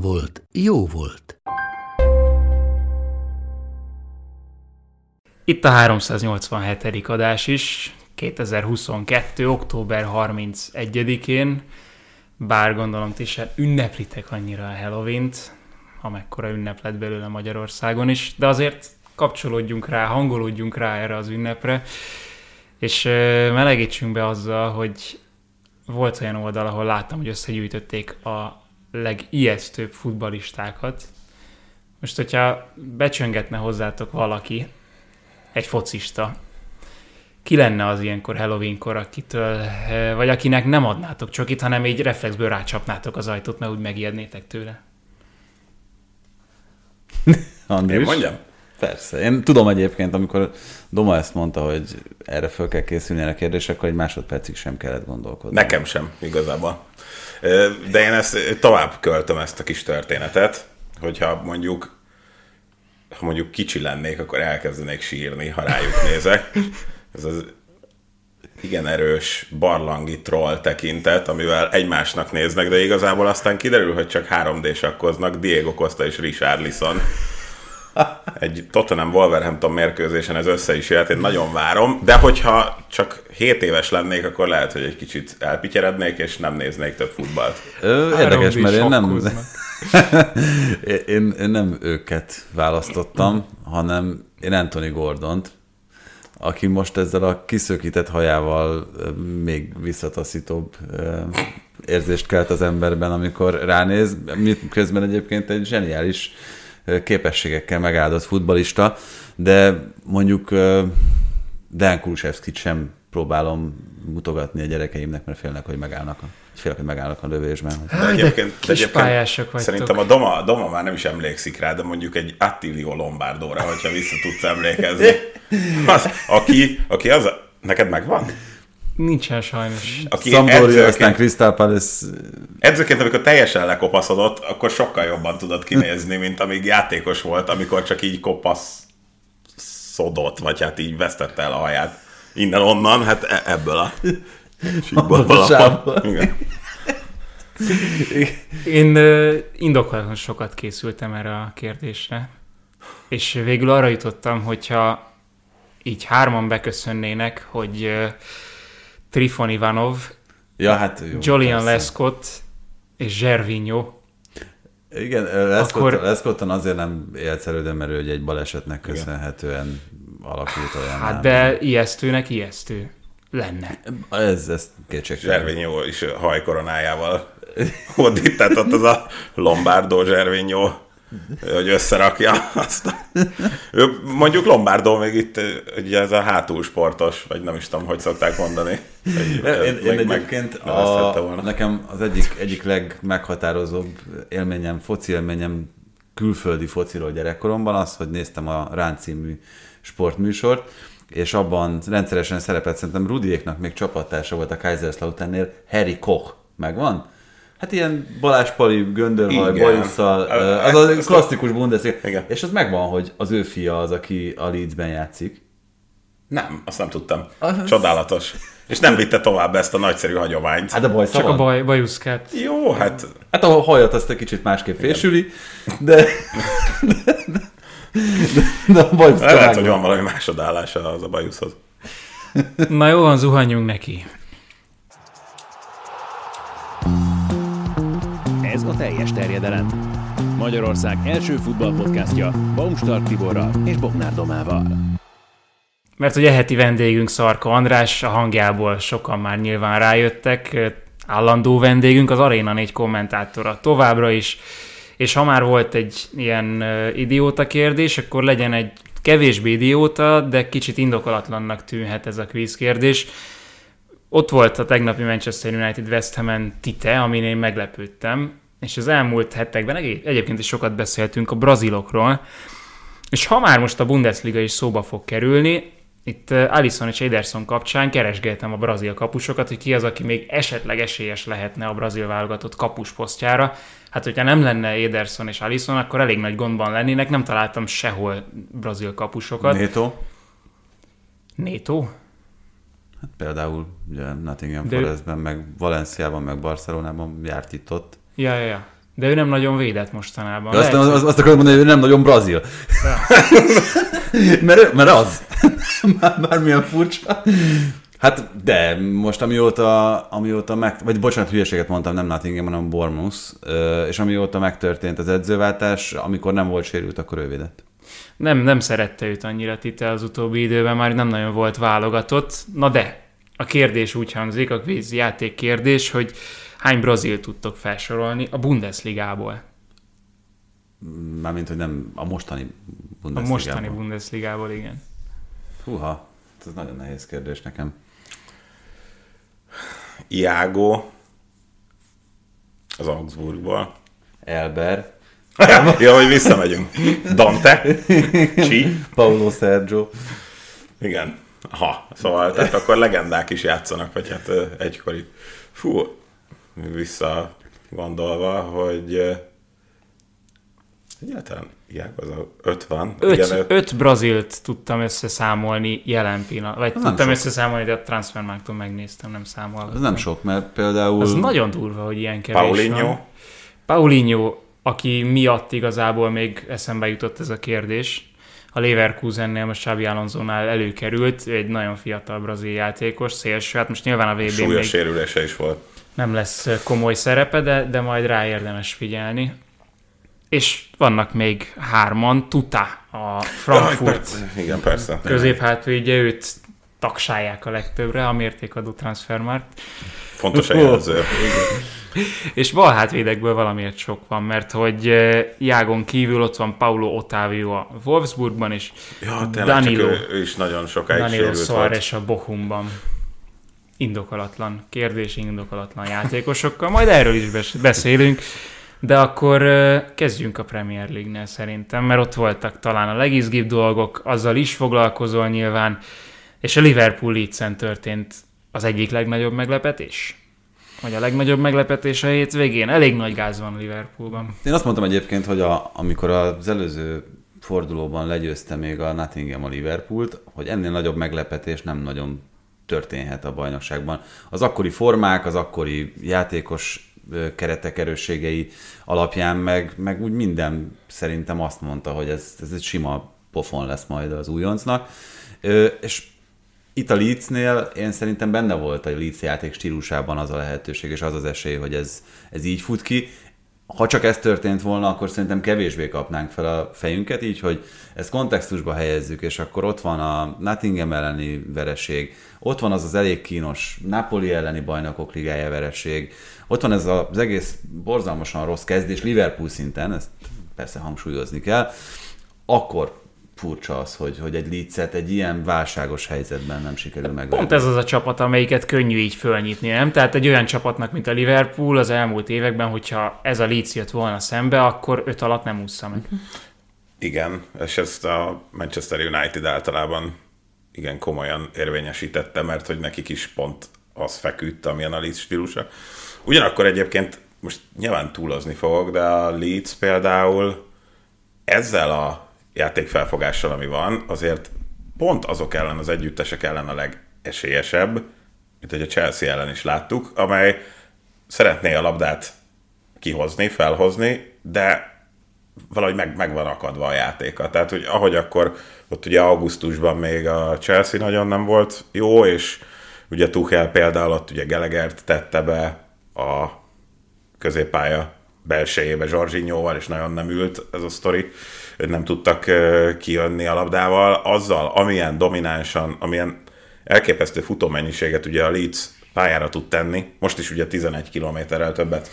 volt, jó volt. Itt a 387. adás is, 2022. október 31-én, bár gondolom ti sem ünneplitek annyira a Halloween-t, amekkora ünnep lett belőle Magyarországon is, de azért kapcsolódjunk rá, hangolódjunk rá erre az ünnepre, és melegítsünk be azzal, hogy volt olyan oldal, ahol láttam, hogy összegyűjtötték a legijesztőbb futbalistákat. Most, hogyha becsöngetne hozzátok valaki, egy focista, ki lenne az ilyenkor Halloweenkor, akitől, eh, vagy akinek nem adnátok csokit, hanem így reflexből rácsapnátok az ajtót, mert úgy megijednétek tőle? Andris? Én mondjam? Persze. Én tudom egyébként, amikor Doma ezt mondta, hogy erre föl kell készülni erre a kérdésre, akkor egy másodpercig sem kellett gondolkodni. Nekem sem, igazából. De én ezt tovább költöm ezt a kis történetet, hogyha mondjuk ha mondjuk kicsi lennék, akkor elkezdenék sírni, ha rájuk nézek. Ez az igen erős barlangi troll tekintet, amivel egymásnak néznek, de igazából aztán kiderül, hogy csak 3D sakkoznak Diego Costa és Richard Lisson. Egy Tottenham Wolverhampton mérkőzésen ez össze is jöhet, én nagyon várom, de hogyha csak 7 éves lennék, akkor lehet, hogy egy kicsit elpityerednék, és nem néznék több futballt. Ö, érdekes, Három mert én nem, én, én nem őket választottam, hanem én Anthony Gordont, aki most ezzel a kiszökített hajával még visszataszítóbb érzést kelt az emberben, amikor ránéz, miközben egyébként egy zseniális képességekkel megáldott futbalista, de mondjuk ö, Dan Kulusevskit sem próbálom mutogatni a gyerekeimnek, mert félnek, hogy megállnak a, félek, hogy megállnak a lövésben. Háj, de kis pályások vagytok. Szerintem a Doma, Doma már nem is emlékszik rá, de mondjuk egy Attilio Lombardóra, hogyha vissza tudsz emlékezni. Az, aki, aki az, a, neked megvan? Nincsen sajnos. Aki Sampdoria, aztán Crystal Palace edzőként, amikor teljesen lekopaszodott, akkor sokkal jobban tudott kinézni, mint amíg játékos volt, amikor csak így kopaszodott, vagy hát így vesztette el a haját. Innen-onnan, hát e- ebből a síkból. Igen. Én indokolatlan sokat készültem erre a kérdésre, és végül arra jutottam, hogyha így hárman beköszönnének, hogy ö, Trifon Ivanov, Ja, hát jó. Julian persze. Lescott és Zservinho. Igen, Lescott, Akkor-. Lescotton azért nem elődön, mert ő egy balesetnek köszönhetően alakult olyan. Hát de ijesztőnek ijesztő lenne. Ez, ez kétségtelen. Zservinyó is hajkoronájával hódítatott az a Lombardo Zservinyó, hogy összerakja. Aztán, ő, mondjuk Lombardo még itt, ugye ez a hátulsportos, vagy nem is tudom, hogy szokták mondani. Hogy, Én, én egyébként a, nekem az egyik, egyik legmeghatározóbb élményem, foci élményem külföldi fociról gyerekkoromban az, hogy néztem a Rán című sportműsort, és abban rendszeresen szerepelt, szerintem Rudiéknak még csapattársa volt a Kaiserslauternnél, Harry Koch. Megvan? Hát ilyen Balázs Pali, Göndörhaj, Igen. Bajusszal, az a klasszikus Bundesliga. Igen. És az megvan, hogy az ő fia az, aki a Leedsben játszik. Nem, azt nem tudtam. Az- Csodálatos. És nem vitte tovább ezt a nagyszerű hagyományt. Hát a baj Csak a baj, bajuszkát. Jó, hát Hát a hajat azt egy kicsit másképp fésüli, de, de, de, de a baj lehet, hogy van valami másodállása az a bajuszhoz. Na jó van, zuhanjunk neki. Teljes terjedelem. Magyarország első futballpodcastja Baumstark Tiborral és Bognár Domával. Mert ugye heti vendégünk Szarka András, a hangjából sokan már nyilván rájöttek, állandó vendégünk, az Arena 4 kommentátora továbbra is, és ha már volt egy ilyen idióta kérdés, akkor legyen egy kevésbé idióta, de kicsit indokolatlannak tűnhet ez a quiz kérdés. ott volt a tegnapi Manchester United West Ham tite, amin én meglepődtem, és az elmúlt hetekben egy- egyébként is sokat beszéltünk a brazilokról, és ha már most a Bundesliga is szóba fog kerülni, itt eh, Alisson és Ederson kapcsán keresgéltem a brazil kapusokat, hogy ki az, aki még esetleg esélyes lehetne a brazil válogatott kapusposztjára. Hát, hogyha nem lenne Ederson és Alisson, akkor elég nagy gondban lennének, nem találtam sehol brazil kapusokat. Néto, Néto? hát például ugye Nottingham De Forestben, meg Valenciában, meg Barcelonában járt itt ott. Ja, ja, ja. De ő nem nagyon védett mostanában. De azt, Lehet, azt, azt akarod mondani, hogy ő nem nagyon brazil. mert, ő- mert az. Már, bármilyen furcsa. Hát, de most amióta, amióta meg, vagy bocsánat, hülyeséget mondtam, nem Nottingham, hanem Bournemouth, ö, és amióta megtörtént az edzőváltás, amikor nem volt sérült, akkor ő védett. nem, nem szerette őt annyira Tite az utóbbi időben, már nem nagyon volt válogatott. Na de, a kérdés úgy hangzik, a kvíz játék kérdés, hogy hány brazil tudtok felsorolni a Bundesligából? Mármint, hogy nem a mostani A Bundesliga. mostani Bundesligából, igen. Húha, ez nagyon nehéz kérdés nekem. Iago az Augsburgból. Elber, ja, hogy visszamegyünk. Dante, Csi, Paulo Sergio. igen. Ha, szóval, tehát akkor legendák is játszanak, vagy hát egykori. Fú, vissza gondolva, hogy ö, egyáltalán Iago az a 50. Öt, Igen, öt brazilt tudtam összeszámolni jelen pillanat, vagy tudtam sok. összeszámolni, de a transfermarkton megnéztem, nem számolva. Ez nem sok, mert például... Az nagyon durva, hogy ilyen kevés Paulinho. van. Paulinho, aki miatt igazából még eszembe jutott ez a kérdés. A Leverkusennél most Xabi Alonso-nál előkerült, egy nagyon fiatal brazil játékos, szélső, hát most nyilván a vb súlyos még sérülése is volt. Nem lesz komoly szerepe, de, de majd rá érdemes figyelni. És vannak még hárman, Tuta, a Frankfurt Persze, Igen, persze. középhátvédje, őt tagsálják a legtöbbre a mértékadó transfermárt. Fontos a jelző. És bal hátvédekből valamiért sok van, mert hogy Jágon kívül ott van Paulo Otávio a Wolfsburgban, és Ja, tényleg, Danilo, ő, ő is nagyon sokáig Danilo. Suárez a Bochumban. Indokolatlan kérdés, indokolatlan játékosokkal. Majd erről is bes- beszélünk. De akkor kezdjünk a Premier League-nél szerintem, mert ott voltak talán a legizgibb dolgok, azzal is foglalkozol nyilván, és a Liverpool leeds történt az egyik legnagyobb meglepetés? Vagy a legnagyobb meglepetés a hétvégén? Elég nagy gáz van Liverpoolban. Én azt mondtam egyébként, hogy a, amikor az előző fordulóban legyőzte még a Nottingham a Liverpoolt, hogy ennél nagyobb meglepetés nem nagyon történhet a bajnokságban. Az akkori formák, az akkori játékos keretek erősségei alapján, meg, meg úgy minden szerintem azt mondta, hogy ez, ez egy sima pofon lesz majd az újoncnak. Ö, És itt a Leedsnél én szerintem benne volt a Leeds játék stílusában az a lehetőség, és az az esély, hogy ez, ez így fut ki. Ha csak ez történt volna, akkor szerintem kevésbé kapnánk fel a fejünket, így, hogy ezt kontextusba helyezzük, és akkor ott van a Nottingham elleni vereség, ott van az az elég kínos Napoli elleni bajnokok ligája vereség, ott van ez az egész borzalmasan rossz kezdés Liverpool szinten, ezt persze hangsúlyozni kell, akkor furcsa az, hogy, hogy egy Leedset egy ilyen válságos helyzetben nem sikerül megverni. Pont ez az a csapat, amelyiket könnyű így fölnyitni, nem? Tehát egy olyan csapatnak, mint a Liverpool az elmúlt években, hogyha ez a Leeds jött volna szembe, akkor öt alatt nem ússza meg. Igen, és ezt a Manchester United általában igen komolyan érvényesítette, mert hogy nekik is pont az feküdt, amilyen a Leeds stílusa. Ugyanakkor egyébként most nyilván túlozni fogok, de a Leeds például ezzel a játékfelfogással, ami van, azért pont azok ellen, az együttesek ellen a legesélyesebb, mint hogy a Chelsea ellen is láttuk, amely szeretné a labdát kihozni, felhozni, de valahogy meg, meg van akadva a játéka. Tehát, hogy ahogy akkor ott ugye augusztusban még a Chelsea nagyon nem volt jó, és ugye Tuchel például ott ugye Gelegert tette be a középpálya belsejébe Zsorzsinyóval, és nagyon nem ült ez a sztori, nem tudtak kijönni a labdával, azzal, amilyen dominánsan, amilyen elképesztő futómennyiséget ugye a Leeds pályára tud tenni, most is ugye 11 kilométerrel többet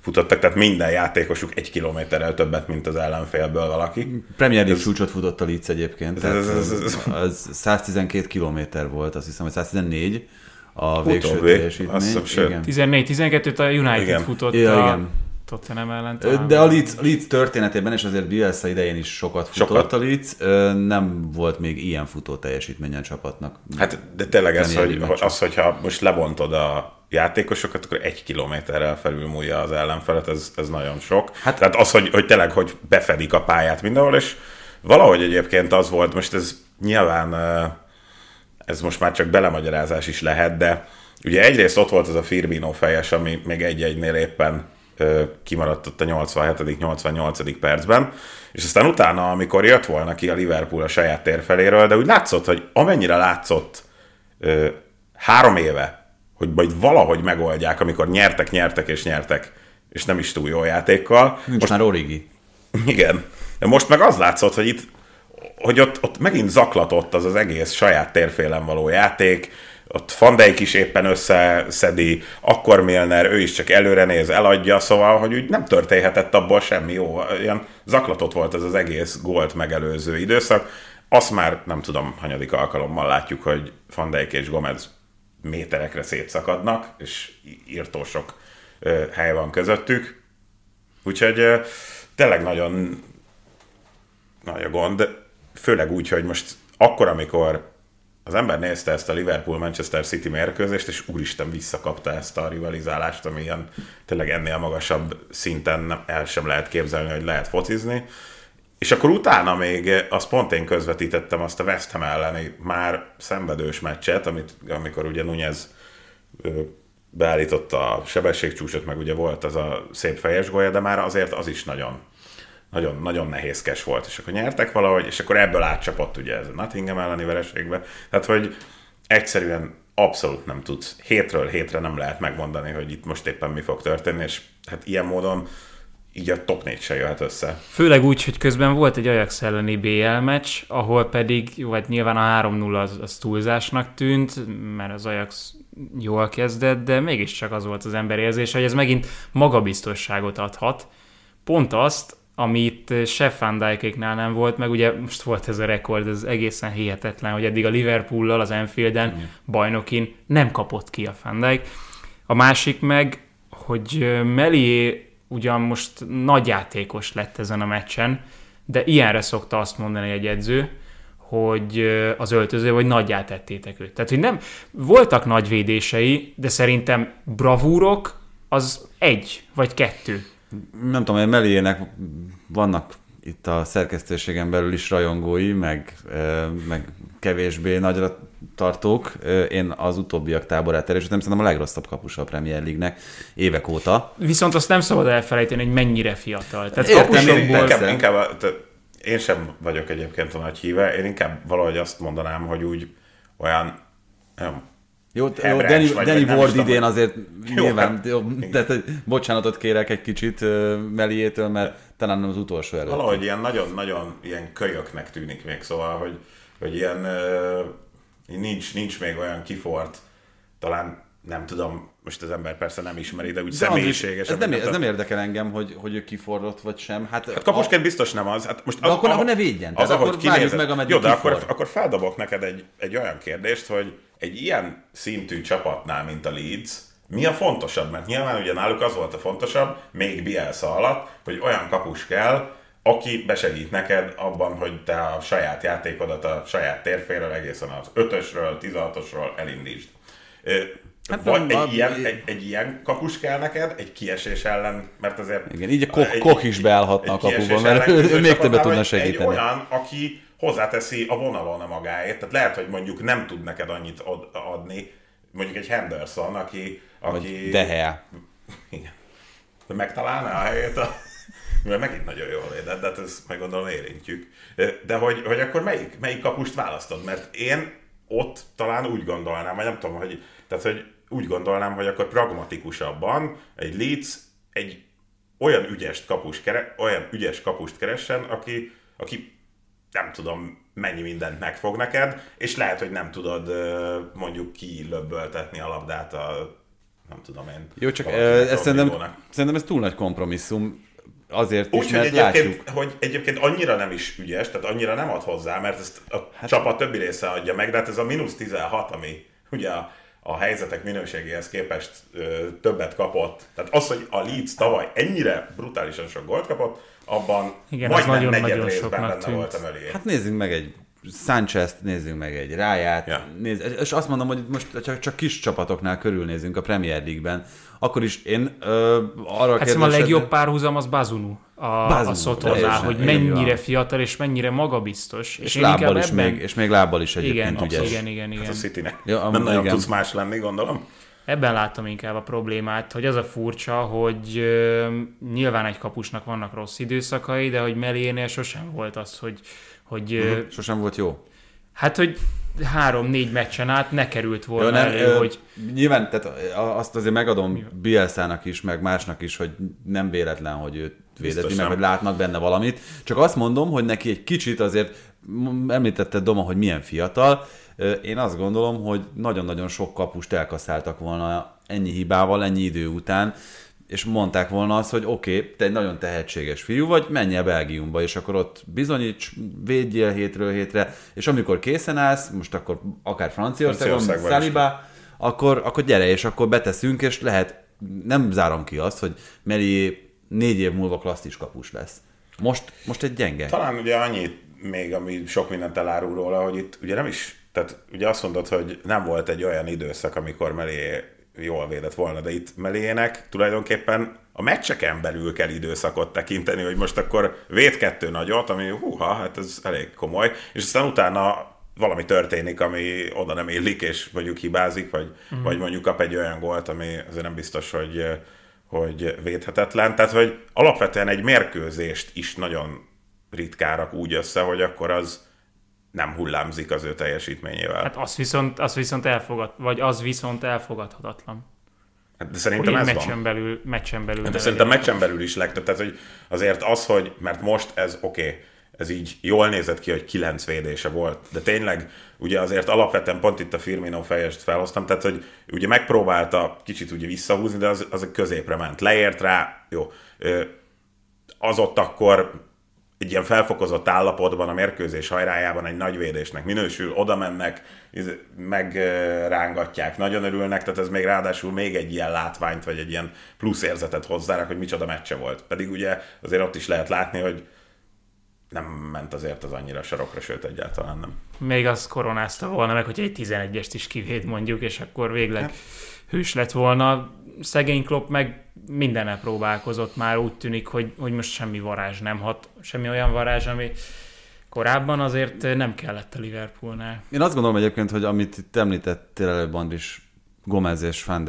futottak, tehát minden játékosuk egy kilométerrel többet, mint az ellenfélből valaki. Premier League csúcsot futott a Leeds egyébként. Ez- Tehát ez- ez- ez- az 112 kilométer volt, azt hiszem, hogy 114 a végső teljesítmény. azt hiszem, sőt. Igen. 14-12-t a United Igen. futott Ja, a igen. Tottenham ellen. Talán. De a Leeds, Leeds történetében, és azért Bielsa idején is sokat futott Sokat. a Leeds, nem volt még ilyen futó teljesítménye a csapatnak. Hát de tényleg ez, hogy, az, hogyha most lebontod a játékosokat, akkor egy kilométerrel felülmúlja az ellenfelet, ez, ez nagyon sok. Hát, Hát- Tehát az, hogy, hogy tényleg, hogy befedik a pályát mindenhol, és valahogy egyébként az volt, most ez nyilván ez most már csak belemagyarázás is lehet, de ugye egyrészt ott volt az a Firmino fejes, ami még egy-egynél éppen kimaradt ott a 87.-88. percben, és aztán utána, amikor jött volna ki a Liverpool a saját tér feléről, de úgy látszott, hogy amennyire látszott ö, három éve, hogy majd valahogy megoldják, amikor nyertek, nyertek és nyertek, és nem is túl jó játékkal. Nincs most már Origi. Igen. De most meg az látszott, hogy itt hogy ott, ott megint zaklatott az az egész saját térfélen való játék, ott Van Dijk is éppen összeszedi, akkor Milner, ő is csak előre néz, eladja, szóval, hogy úgy nem történhetett abból semmi jó. Ilyen zaklatott volt ez az egész gólt megelőző időszak. Azt már nem tudom, hanyadik alkalommal látjuk, hogy Van Dijk és Gomez méterekre szétszakadnak, és írtó sok hely van közöttük. Úgyhogy ö, tényleg nagyon nagy a gond, főleg úgy, hogy most akkor, amikor az ember nézte ezt a Liverpool-Manchester City mérkőzést, és úristen visszakapta ezt a rivalizálást, ami ilyen tényleg ennél magasabb szinten el sem lehet képzelni, hogy lehet focizni. És akkor utána még, azt pont én közvetítettem azt a West Ham elleni már szenvedős meccset, amit, amikor ugye Nunez beállította a sebességcsúcsot, meg ugye volt az a szép fejes golya, de már azért az is nagyon nagyon, nagyon nehézkes volt, és akkor nyertek valahogy, és akkor ebből átcsapott ugye ez a Nottingham elleni vereségbe. Tehát, hogy egyszerűen abszolút nem tudsz, hétről hétre nem lehet megmondani, hogy itt most éppen mi fog történni, és hát ilyen módon így a top 4 se jöhet össze. Főleg úgy, hogy közben volt egy Ajax elleni BL meccs, ahol pedig, hát nyilván a 3-0 az, az túlzásnak tűnt, mert az Ajax jól kezdett, de mégiscsak az volt az ember érzése, hogy ez megint magabiztosságot adhat. Pont azt, amit se Van Dijkéknál nem volt, meg ugye most volt ez a rekord, ez egészen hihetetlen, hogy eddig a Liverpool-lal az Anfielden bajnokin nem kapott ki a Van Dijk. A másik meg, hogy Melié ugyan most nagy játékos lett ezen a meccsen, de ilyenre szokta azt mondani egy edző, hogy ö, az öltöző, hogy nagyját tettétek őt. Tehát, hogy nem, voltak nagy védései, de szerintem bravúrok az egy vagy kettő. Nem tudom, hogy Meliének vannak itt a szerkesztőségen belül is rajongói, meg, meg kevésbé nagyra tartók. Én az utóbbiak táborát erősítem, szerintem a legrosszabb kapusa a Premier League-nek évek óta. Viszont azt nem szabad elfelejteni, hogy mennyire fiatal. Tehát Értem, Én inkább, inkább a- te- én sem vagyok egyébként a nagy híve, én inkább valahogy azt mondanám, hogy úgy olyan nem, Jó, jó Danny, vagy, Danny vagy Ward idén azért Jó, nyilván, hát, jó, tehát bocsánatot kérek egy kicsit ö, Meliétől, mert talán nem az utolsó előtt. Valahogy ilyen nagyon-nagyon ilyen kölyöknek tűnik még, szóval, hogy, hogy ilyen ö, nincs, nincs még olyan kifort, talán nem tudom, most az ember persze nem ismeri, de úgy De személyiséges. ez, nem, ez nem érdekel engem, hogy, hogy ő kiforrott vagy sem. Hát, Hát kapusként biztos nem az. Hát most De akkor- akkor ne védjen. Tehát akkor várjuk meg, ameddig Jó, de akkor, akkor feldobok neked egy, egy olyan kérdést, hogy egy ilyen szintű csapatnál, mint a Leeds, mi a fontosabb? Mert nyilván ugye náluk az volt a fontosabb, még Bielsa alatt, hogy olyan kapus kell, aki besegít neked abban, hogy te a saját játékodat a saját térféről egészen az 5-ösről, 16-osról elindítsd. Hát vagy egy, a- ilyen, egy, egy ilyen kapus kell neked, egy kiesés ellen, mert azért... Igen, így a Koch- Koch is beállhatna a egy kapuba, kiesés mert ő- ő még többet tudna segíteni. Egy olyan, aki hozzáteszi a vonalon a magáét, tehát lehet, hogy mondjuk nem tud neked annyit ad- adni, mondjuk egy Henderson, aki... aki Vagy Dehe. Igen. De megtalálná a helyét a... Mert megint nagyon jól védett, de hát ezt meg gondolom érintjük. De hogy, hogy akkor melyik, melyik kapust választod? Mert én ott talán úgy gondolnám, vagy nem tudom, hogy, tehát, hogy úgy gondolnám, hogy akkor pragmatikusabban egy Leeds egy olyan ügyes kapus kere, olyan ügyes kapust keressen, aki, aki nem tudom mennyi mindent megfog neked, és lehet, hogy nem tudod mondjuk kilöbböltetni a labdát a nem tudom én. Jó, csak ez szerintem, szerintem ez túl nagy kompromisszum. Azért is, Úgy, hogy mert egyébként, látjuk. hogy egyébként annyira nem is ügyes, tehát annyira nem ad hozzá, mert ezt a hát, csapat többi része adja meg, de hát ez a mínusz 16, ami ugye a, a helyzetek minőségéhez képest ö, többet kapott. Tehát az, hogy a Leeds tavaly ennyire brutálisan sok gólt kapott, abban Igen, majdnem nagyon- negyed nagyon részben soknak benne tűnt. volt a Melié. Hát nézzünk meg egy Sanchez-t, nézzünk meg egy Ráját, Ja. nézz, és azt mondom, hogy most csak, csak kis csapatoknál körülnézünk a Premier League-ben, akkor is én ö, arra Hát a legjobb párhuzam az Bazunu a, Bazunu, a teljesen, hogy igen, mennyire van. fiatal és mennyire magabiztos. és én lábbal is még, és még lábbal is egyébként igen, ügyes. igen, igen, igen. Hát a Citynek Ja, nem amúgy nagyon igen. tudsz más lenni, gondolom. Ebben látom inkább a problémát, hogy az a furcsa, hogy ö, nyilván egy kapusnak vannak rossz időszakai, de hogy Melénél sosem volt az, hogy, hogy ö, Sosem volt jó. hát, hogy három-négy meccsen át ne került volna Jó, nem, elő, ö, hogy Nyilván, tehát azt azért megadom Bielszának is, meg másnak is, hogy nem véletlen, hogy őt védeti, meg hogy látnak benne valamit. Csak azt mondom, hogy neki egy kicsit azért, említette Doma, hogy milyen fiatal, én azt gondolom, hogy nagyon-nagyon sok kapust elkaszáltak volna ennyi hibával, ennyi idő után, és mondták volna azt, hogy oké, okay, te egy nagyon tehetséges fiú vagy, menj el Belgiumba, és akkor ott bizonyíts, védjél hétről hétre, és amikor készen állsz, most akkor akár Franciaországon. Saliba, akkor, akkor gyere, és akkor beteszünk, és lehet, nem zárom ki azt, hogy Meli négy év múlva klasszis kapus lesz. Most, most egy gyenge. Talán ugye annyit még, ami sok mindent elárul róla, hogy itt ugye nem is, tehát ugye azt mondod, hogy nem volt egy olyan időszak, amikor Melé jól védett volna, de itt Melének tulajdonképpen a meccseken belül kell időszakot tekinteni, hogy most akkor véd kettő nagyot, ami húha, hát ez elég komoly, és aztán utána valami történik, ami oda nem illik, és mondjuk hibázik, vagy, mm. vagy mondjuk kap egy olyan gólt, ami azért nem biztos, hogy, hogy védhetetlen. Tehát, hogy alapvetően egy mérkőzést is nagyon ritkárak úgy össze, hogy akkor az nem hullámzik az ő teljesítményével. hát az viszont, az viszont elfogad, vagy az viszont elfogadhatatlan. Hát de szerintem ez meccsen van. belül, meccsen belül De ne szerintem meccsen belül is legtöbb. Tehát, hogy azért az, hogy, mert most ez oké, okay, ez így jól nézett ki, hogy kilenc védése volt, de tényleg ugye azért alapvetően pont itt a Firmino fejest felhoztam, tehát hogy ugye megpróbálta kicsit ugye visszahúzni, de az, az a középre ment. Leért rá, jó. Az ott akkor egy ilyen felfokozott állapotban a mérkőzés hajrájában egy nagy védésnek minősül, oda mennek, megrángatják, nagyon örülnek, tehát ez még ráadásul még egy ilyen látványt, vagy egy ilyen plusz érzetet hozzárak, hogy micsoda meccse volt. Pedig ugye azért ott is lehet látni, hogy nem ment azért az annyira sarokra, sőt egyáltalán nem. Még az koronázta volna meg, hogy egy 11-est is kivéd mondjuk, és akkor végleg Hát. hős lett volna. Szegény Klopp meg mindennel próbálkozott már, úgy tűnik, hogy, hogy most semmi varázs nem hat, semmi olyan varázs, ami korábban azért nem kellett a Liverpoolnál. Én azt gondolom egyébként, hogy amit itt említettél előbb, Andris, Gomez és Van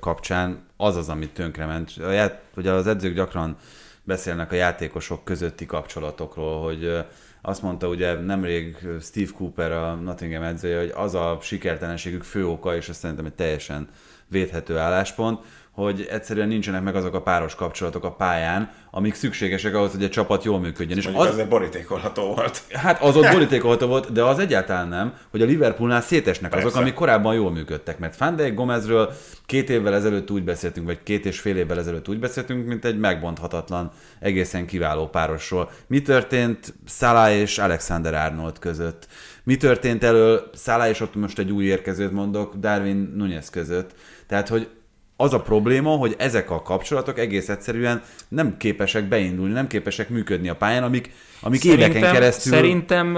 kapcsán, az az, amit tönkrement. A ját, ugye az edzők gyakran beszélnek a játékosok közötti kapcsolatokról, hogy azt mondta ugye nemrég Steve Cooper, a Nottingham edzője, hogy az a sikertelenségük fő oka, és ez szerintem egy teljesen védhető álláspont, hogy egyszerűen nincsenek meg azok a páros kapcsolatok a pályán, amik szükségesek ahhoz, hogy egy csapat jól működjön. És az, az... azért borítékolható volt. Hát az ott borítékolható volt, de az egyáltalán nem, hogy a Liverpoolnál szétesnek azok, Persze. amik korábban jól működtek. Mert Van Dijk Gomezről két évvel ezelőtt úgy beszéltünk, vagy két és fél évvel ezelőtt úgy beszéltünk, mint egy megbonthatatlan, egészen kiváló párosról. Mi történt Salah és Alexander Arnold között? Mi történt elől Salah és ott most egy új érkezőt mondok, Darwin Nunez között? Tehát, hogy az a probléma, hogy ezek a kapcsolatok egész egyszerűen nem képesek beindulni, nem képesek működni a pályán, amik, amik éveken keresztül... Szerintem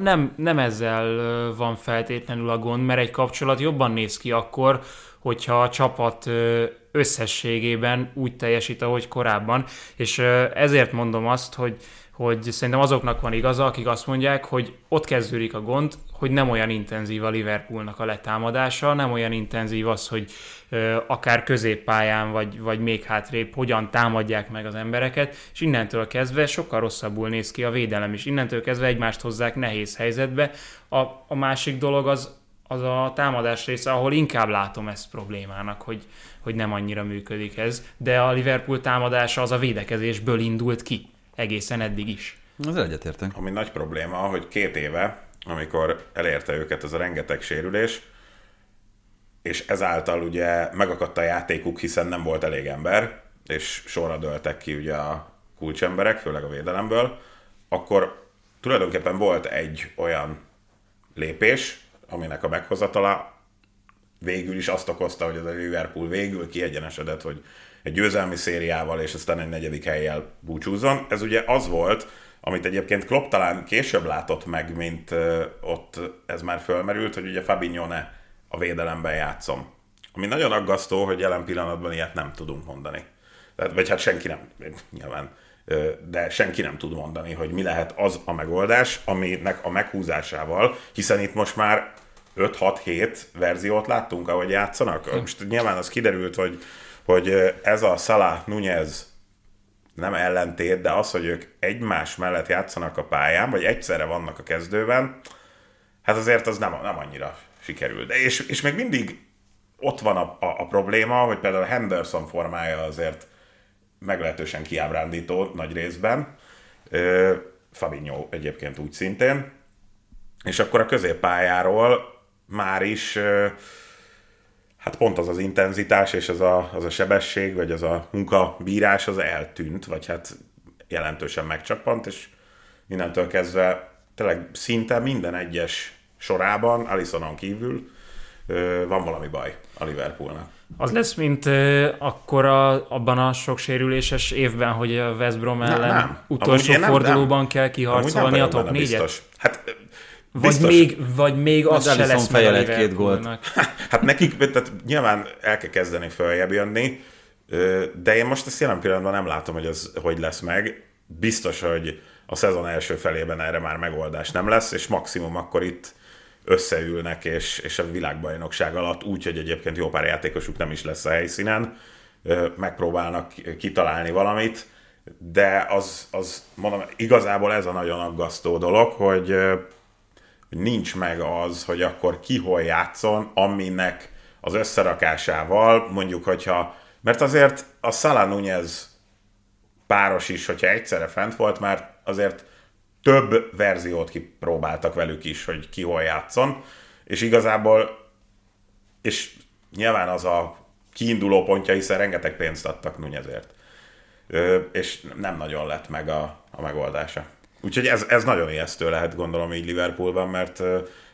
nem, nem ezzel van feltétlenül a gond, mert egy kapcsolat jobban néz ki akkor, hogyha a csapat összességében úgy teljesít, ahogy korábban. És ezért mondom azt, hogy hogy szerintem azoknak van igaza, akik azt mondják, hogy ott kezdődik a gond, hogy nem olyan intenzív a Liverpoolnak a letámadása, nem olyan intenzív az, hogy ö, akár középpályán, vagy, vagy még hátrébb hogyan támadják meg az embereket, és innentől kezdve sokkal rosszabbul néz ki a védelem is. Innentől kezdve egymást hozzák nehéz helyzetbe. A, a másik dolog az, az a támadás része, ahol inkább látom ezt problémának, hogy, hogy nem annyira működik ez, de a Liverpool támadása az a védekezésből indult ki, egészen eddig is. Az egyetértek. Ami nagy probléma, hogy két éve, amikor elérte őket ez a rengeteg sérülés, és ezáltal ugye megakadt a játékuk, hiszen nem volt elég ember, és sorra dőltek ki ugye a kulcsemberek, főleg a védelemből, akkor tulajdonképpen volt egy olyan lépés, aminek a meghozatala végül is azt okozta, hogy az a Liverpool végül kiegyenesedett, hogy egy győzelmi szériával és aztán egy negyedik helyjel búcsúzzon. Ez ugye az volt, amit egyébként Klopp talán később látott meg, mint uh, ott ez már fölmerült, hogy ugye Fabinho ne a védelemben játszom. Ami nagyon aggasztó, hogy jelen pillanatban ilyet nem tudunk mondani. Tehát, vagy hát senki nem, nyilván, de senki nem tud mondani, hogy mi lehet az a megoldás, aminek a meghúzásával, hiszen itt most már 5-6-7 verziót láttunk, ahogy játszanak. Most nyilván az kiderült, hogy, hogy ez a Salah Nunez nem ellentét, de az, hogy ők egymás mellett játszanak a pályán, vagy egyszerre vannak a kezdőben, hát azért az nem, nem annyira sikerül. De és, és még mindig ott van a, a, a probléma, hogy például Henderson formája azért meglehetősen kiábrándító nagy részben. Fabinho egyébként úgy szintén. És akkor a középpályáról már is hát pont az az intenzitás és az a, az a sebesség, vagy az a munkabírás az eltűnt, vagy hát jelentősen megcsapant, és innentől kezdve tényleg szinte minden egyes sorában, Alisonon kívül van valami baj a Liverpoolnak. Az lesz, mint uh, akkor a, abban a sok sérüléses évben, hogy a West Brom ellen nem, nem. utolsó nem, fordulóban nem. kell kiharcolni a top 4 Hát Biztos. Vagy még, vagy még az, se lesz meg a két gólt. Hát nekik, tehát nyilván el kell kezdeni följebb jönni, de én most ezt jelen pillanatban nem látom, hogy ez hogy lesz meg. Biztos, hogy a szezon első felében erre már megoldás nem lesz, és maximum akkor itt összeülnek, és, és a világbajnokság alatt úgy, hogy egyébként jó pár játékosuk nem is lesz a helyszínen, megpróbálnak kitalálni valamit, de az, az mondom, igazából ez a nagyon aggasztó dolog, hogy, hogy nincs meg az, hogy akkor ki hol játszon, aminek az összerakásával, mondjuk, hogyha, mert azért a Salah Nunez páros is, hogyha egyszerre fent volt, már azért több verziót kipróbáltak velük is, hogy ki hol játszon, és igazából, és nyilván az a kiinduló pontja, hiszen rengeteg pénzt adtak Nunezért. És nem nagyon lett meg a, a megoldása. Úgyhogy ez, ez nagyon ijesztő lehet, gondolom így Liverpoolban, mert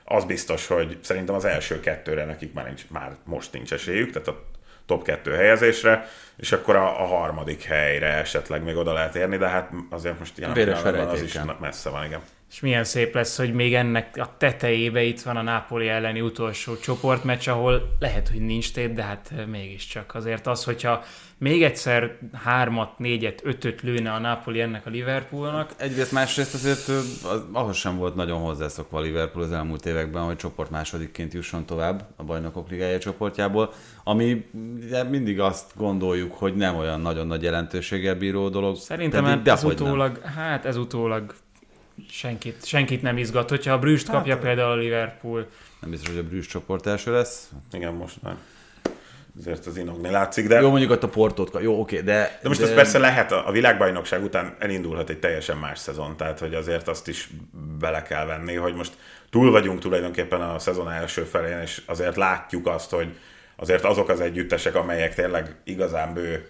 az biztos, hogy szerintem az első kettőre nekik már, nincs, már most nincs esélyük, tehát a top 2 helyezésre, és akkor a, a harmadik helyre esetleg még oda lehet érni, de hát azért most ilyen az is messze van, igen. És milyen szép lesz, hogy még ennek a tetejébe itt van a Nápoli elleni utolsó csoportmeccs, ahol lehet, hogy nincs tét, de hát mégiscsak azért az, hogyha még egyszer hármat, négyet, ötöt lőne a Napoli ennek a Liverpoolnak. Egyrészt másrészt azért az, ahhoz sem volt nagyon hozzászokva a Liverpool az elmúlt években, hogy csoport másodikként jusson tovább a bajnokok ligája csoportjából, ami mindig azt gondoljuk, hogy nem olyan nagyon nagy jelentőséggel bíró dolog. Szerintem pedig, ez utólag, nem. hát ez utólag senkit, senkit nem izgat. Hogyha a Brüst hát, kapja például a Liverpool. Nem biztos, hogy a Brüst csoport első lesz. Igen, most már azért az inogni látszik, de... Jó, mondjuk ott a portót, jó, oké, de... De most de... ez persze lehet, a világbajnokság után elindulhat egy teljesen más szezon, tehát hogy azért azt is bele kell venni, hogy most túl vagyunk tulajdonképpen a szezon első felén, és azért látjuk azt, hogy azért azok az együttesek, amelyek tényleg igazán bő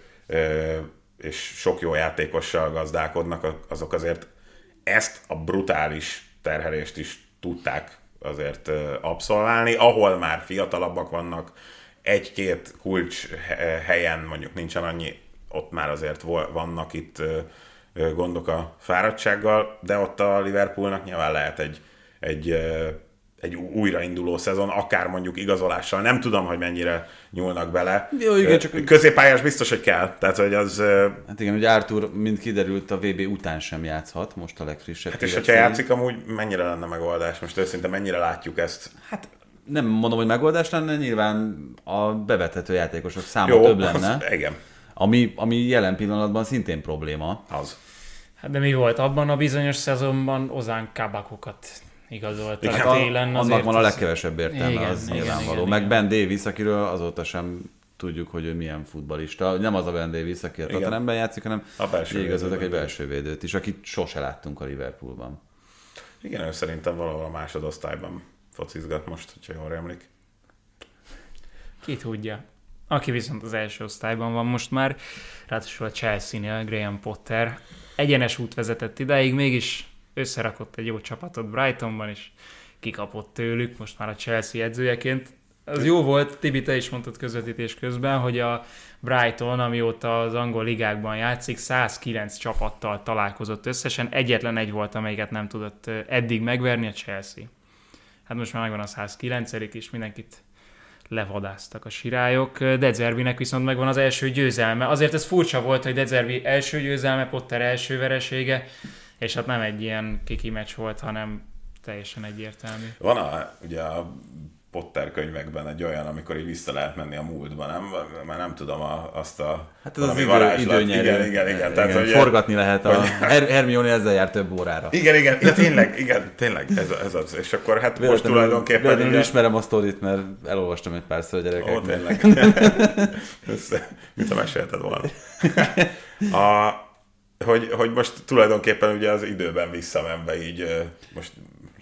és sok jó játékossal gazdálkodnak, azok azért ezt a brutális terhelést is tudták azért abszolválni, ahol már fiatalabbak vannak, egy-két kulcs helyen mondjuk nincsen annyi, ott már azért vannak itt gondok a fáradtsággal, de ott a Liverpoolnak nyilván lehet egy, egy, egy újrainduló szezon, akár mondjuk igazolással. Nem tudom, hogy mennyire nyúlnak bele. Jó, igen, csak... Középpályás biztos, hogy kell. Tehát, hogy az... Hát igen, hogy Arthur, mint kiderült, a VB után sem játszhat, most a legfrissebb. Hát és hogyha játszik, amúgy mennyire lenne megoldás? Most őszintén mennyire látjuk ezt? Hát nem mondom, hogy megoldás lenne, nyilván a bevethető játékosok száma Jó, több lenne. Az, igen. Ami, ami jelen pillanatban szintén probléma. Az. Hát de mi volt? Abban a bizonyos szezonban Ozán Kabakokat igazoltak igen, télen. Annak van a legkevesebb értelme, igen, az igen, nyilvánvaló. Igen, Meg igen. Ben Davis, akiről azóta sem tudjuk, hogy ő milyen futbalista. Nem az a Ben Davis, aki a Tottenhamben játszik, hanem a belső igazoltak egy belső védőt is, akit sose láttunk a Liverpoolban. Igen, ő szerintem valahol a másodosztályban focizgat most, hogyha jól emlik. Ki tudja. Aki viszont az első osztályban van most már, ráadásul a Chelsea-nél Graham Potter egyenes út vezetett ideig, mégis összerakott egy jó csapatot Brightonban, és kikapott tőlük, most már a Chelsea edzőjeként. Az jó volt, Tibi, te is mondtad közvetítés közben, hogy a Brighton, amióta az angol ligákban játszik, 109 csapattal találkozott összesen, egyetlen egy volt, amelyiket nem tudott eddig megverni, a Chelsea. Hát most már megvan a 109 és mindenkit levadáztak a sirályok. Dezerbinek viszont megvan az első győzelme. Azért ez furcsa volt, hogy Dezerbi első győzelme, Potter első veresége, és hát nem egy ilyen kiki meccs volt, hanem teljesen egyértelmű. Van a, ugye a Potter könyvekben egy olyan, amikor így vissza lehet menni a múltba, nem? Már nem tudom a, azt a Hát ez az idő, varázslat. időnyerő. Igen, igen, igen. Tehát, igen hogy, forgatni lehet. A Her- Hermione ezzel jár több órára. Igen, igen, de tényleg, igen, tényleg, ez, ez az. És akkor hát most tulajdonképpen... Véletlenül ugye- ismerem a sztorit, mert elolvastam egy párszor a Ó, gyerekeknek. tényleg. Össze, mint a mesélted volna. A, hogy, hogy most tulajdonképpen ugye az időben visszamenve így most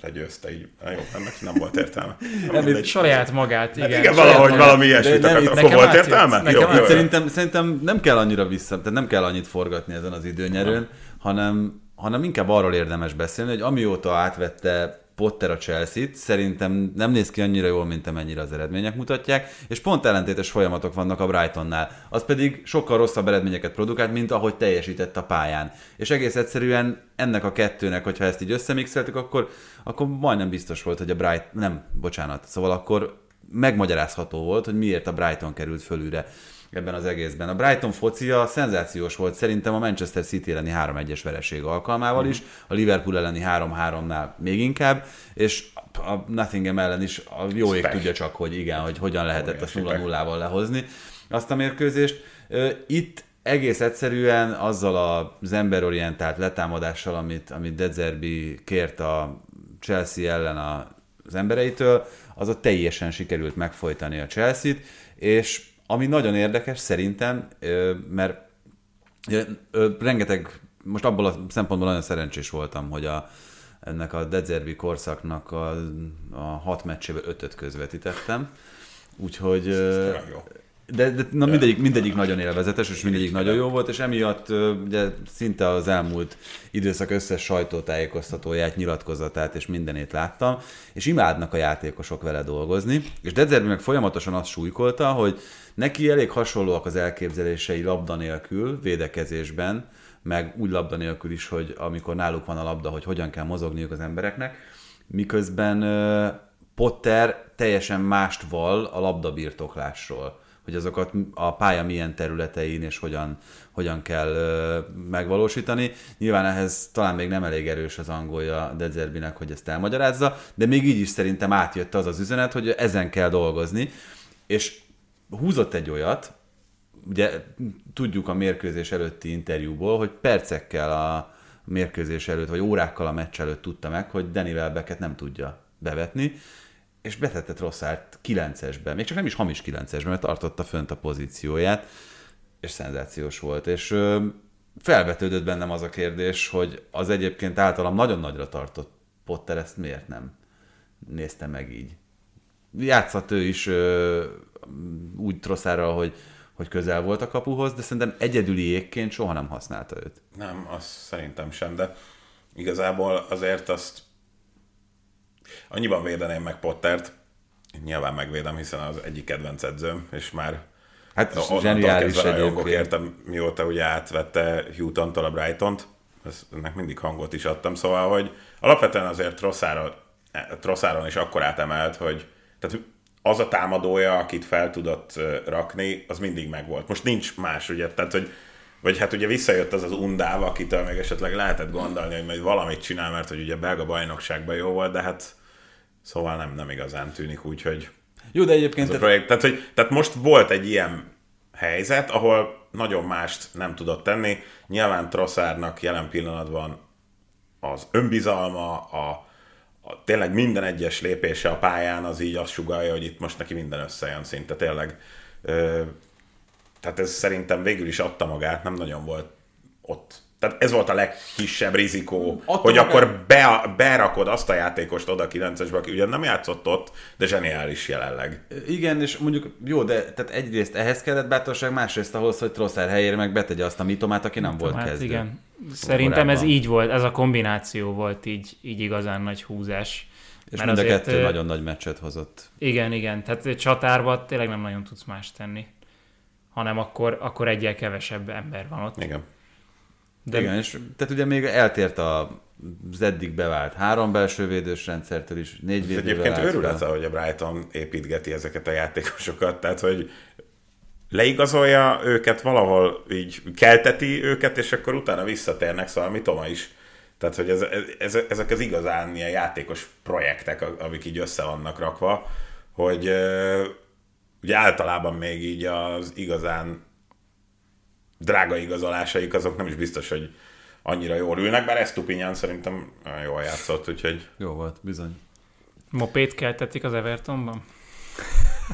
legyőzte így. Na jó, ennek nem volt értelme. Nem, mindegy. Saját magát, igen. Hát igen, valahogy magát. valami ilyesmit itt- Akkor volt átjött. értelme? Jó, jó, jó. Szerintem, szerintem nem kell annyira vissza, tehát nem kell annyit forgatni ezen az időnyerőn, hanem, hanem inkább arról érdemes beszélni, hogy amióta átvette Potter a Chelsea-t, szerintem nem néz ki annyira jól, mint amennyire az eredmények mutatják, és pont ellentétes folyamatok vannak a Brightonnál. Az pedig sokkal rosszabb eredményeket produkált, mint ahogy teljesített a pályán. És egész egyszerűen ennek a kettőnek, hogyha ezt így összemixeltük, akkor, akkor majdnem biztos volt, hogy a Bright, nem, bocsánat, szóval akkor megmagyarázható volt, hogy miért a Brighton került fölülre ebben az egészben. A Brighton focia szenzációs volt szerintem a Manchester City elleni 3-1-es vereség alkalmával is, a Liverpool elleni 3-3-nál még inkább, és a Nottingham ellen is a jó ég tudja csak, hogy igen, hogy hogyan lehetett Óriási 0-0-val lehozni azt a mérkőzést. Itt egész egyszerűen azzal az emberorientált letámadással, amit, amit Dezerbi kért a Chelsea ellen a, az embereitől, az ott teljesen sikerült megfojtani a Chelsea-t, és ami nagyon érdekes szerintem, mert rengeteg, most abból a szempontból nagyon szerencsés voltam, hogy a, ennek a Dezerbi korszaknak a, a hat meccséből ötöt közvetítettem. Úgyhogy... De, de na, mindegyik, mindegyik nagyon élvezetes, és mindegyik nagyon jó volt, és emiatt ugye szinte az elmúlt időszak összes sajtótájékoztatóját, nyilatkozatát és mindenét láttam, és imádnak a játékosok vele dolgozni, és Dezerbi meg folyamatosan azt súlykolta, hogy neki elég hasonlóak az elképzelései labda nélkül, védekezésben, meg úgy labda nélkül is, hogy amikor náluk van a labda, hogy hogyan kell mozogniuk az embereknek, miközben Potter teljesen mást val a labdabirtoklásról, hogy azokat a pálya milyen területein és hogyan, hogyan kell megvalósítani. Nyilván ehhez talán még nem elég erős az angolja Dezerbinek, hogy ezt elmagyarázza, de még így is szerintem átjött az az üzenet, hogy ezen kell dolgozni, és húzott egy olyat, ugye tudjuk a mérkőzés előtti interjúból, hogy percekkel a mérkőzés előtt, vagy órákkal a meccs előtt tudta meg, hogy Danny Welbecket nem tudja bevetni, és betette Trosszárt 9-esbe, még csak nem is hamis 9-esbe, mert tartotta fönt a pozícióját, és szenzációs volt. És ö, felvetődött bennem az a kérdés, hogy az egyébként általam nagyon nagyra tartott Potter ezt miért nem nézte meg így. Játszott ő is ö, úgy Trosszárral, hogy, hogy közel volt a kapuhoz, de szerintem egyedüli égként soha nem használta őt. Nem, azt szerintem sem, de igazából azért azt annyiban védeném meg Pottert, nyilván megvédem, hiszen az egyik kedvenc edzőm, és már Hát zseniális egyébként. értem, mióta ugye átvette Houghton-tól a Brighton-t, ezt, ennek mindig hangot is adtam, szóval, hogy alapvetően azért Trossáron, Trossáron is akkor átemelt, hogy tehát az a támadója, akit fel tudott rakni, az mindig megvolt. Most nincs más, ugye, tehát, hogy vagy hát ugye visszajött az az undáv, akitől még esetleg lehetett gondolni, hogy majd valamit csinál, mert hogy ugye belga bajnokságban jó volt, de hát szóval nem, nem igazán tűnik úgy, hogy Jó, de egyébként ez a projekt. Tehát, hogy, tehát most volt egy ilyen helyzet, ahol nagyon mást nem tudott tenni. Nyilván Trosszárnak jelen pillanatban az önbizalma, a, a, tényleg minden egyes lépése a pályán az így azt sugalja, hogy itt most neki minden összejön szinte tényleg. Ö, tehát ez szerintem végül is adta magát, nem nagyon volt ott. Tehát ez volt a legkisebb rizikó, Adta hogy akkor be, berakod azt a játékost oda 9-esbe, aki ugye nem játszott ott, de zseniális jelenleg. Igen, és mondjuk jó, de tehát egyrészt ehhez kellett bátorság, másrészt ahhoz, hogy Trosszár helyére meg betegye azt a mitomát, aki nem volt Hát kezdő. igen. Szerintem ez így volt, ez a kombináció volt így, így igazán nagy húzás. És Mert mind a azért, kettő nagyon nagy meccset hozott. Igen, igen. Tehát csatárba tényleg nem nagyon tudsz más tenni. Hanem akkor, akkor egyel kevesebb ember van ott. Igen. De. Igen, és tehát ugye még eltért a, az eddig bevált három belső védős rendszertől is, négy védővel egyébként őrület, fel. ahogy a Brighton építgeti ezeket a játékosokat, tehát hogy leigazolja őket valahol, így kelteti őket, és akkor utána visszatérnek, szóval mi Toma is. Tehát, hogy ez, ez, ezek az igazán ilyen játékos projektek, amik így össze vannak rakva, hogy ugye általában még így az igazán drága igazolásaik, azok nem is biztos, hogy annyira jól ülnek, bár Estupinyan szerintem jól játszott, úgyhogy Jó volt, bizony. mopét keltetik az Evertonban?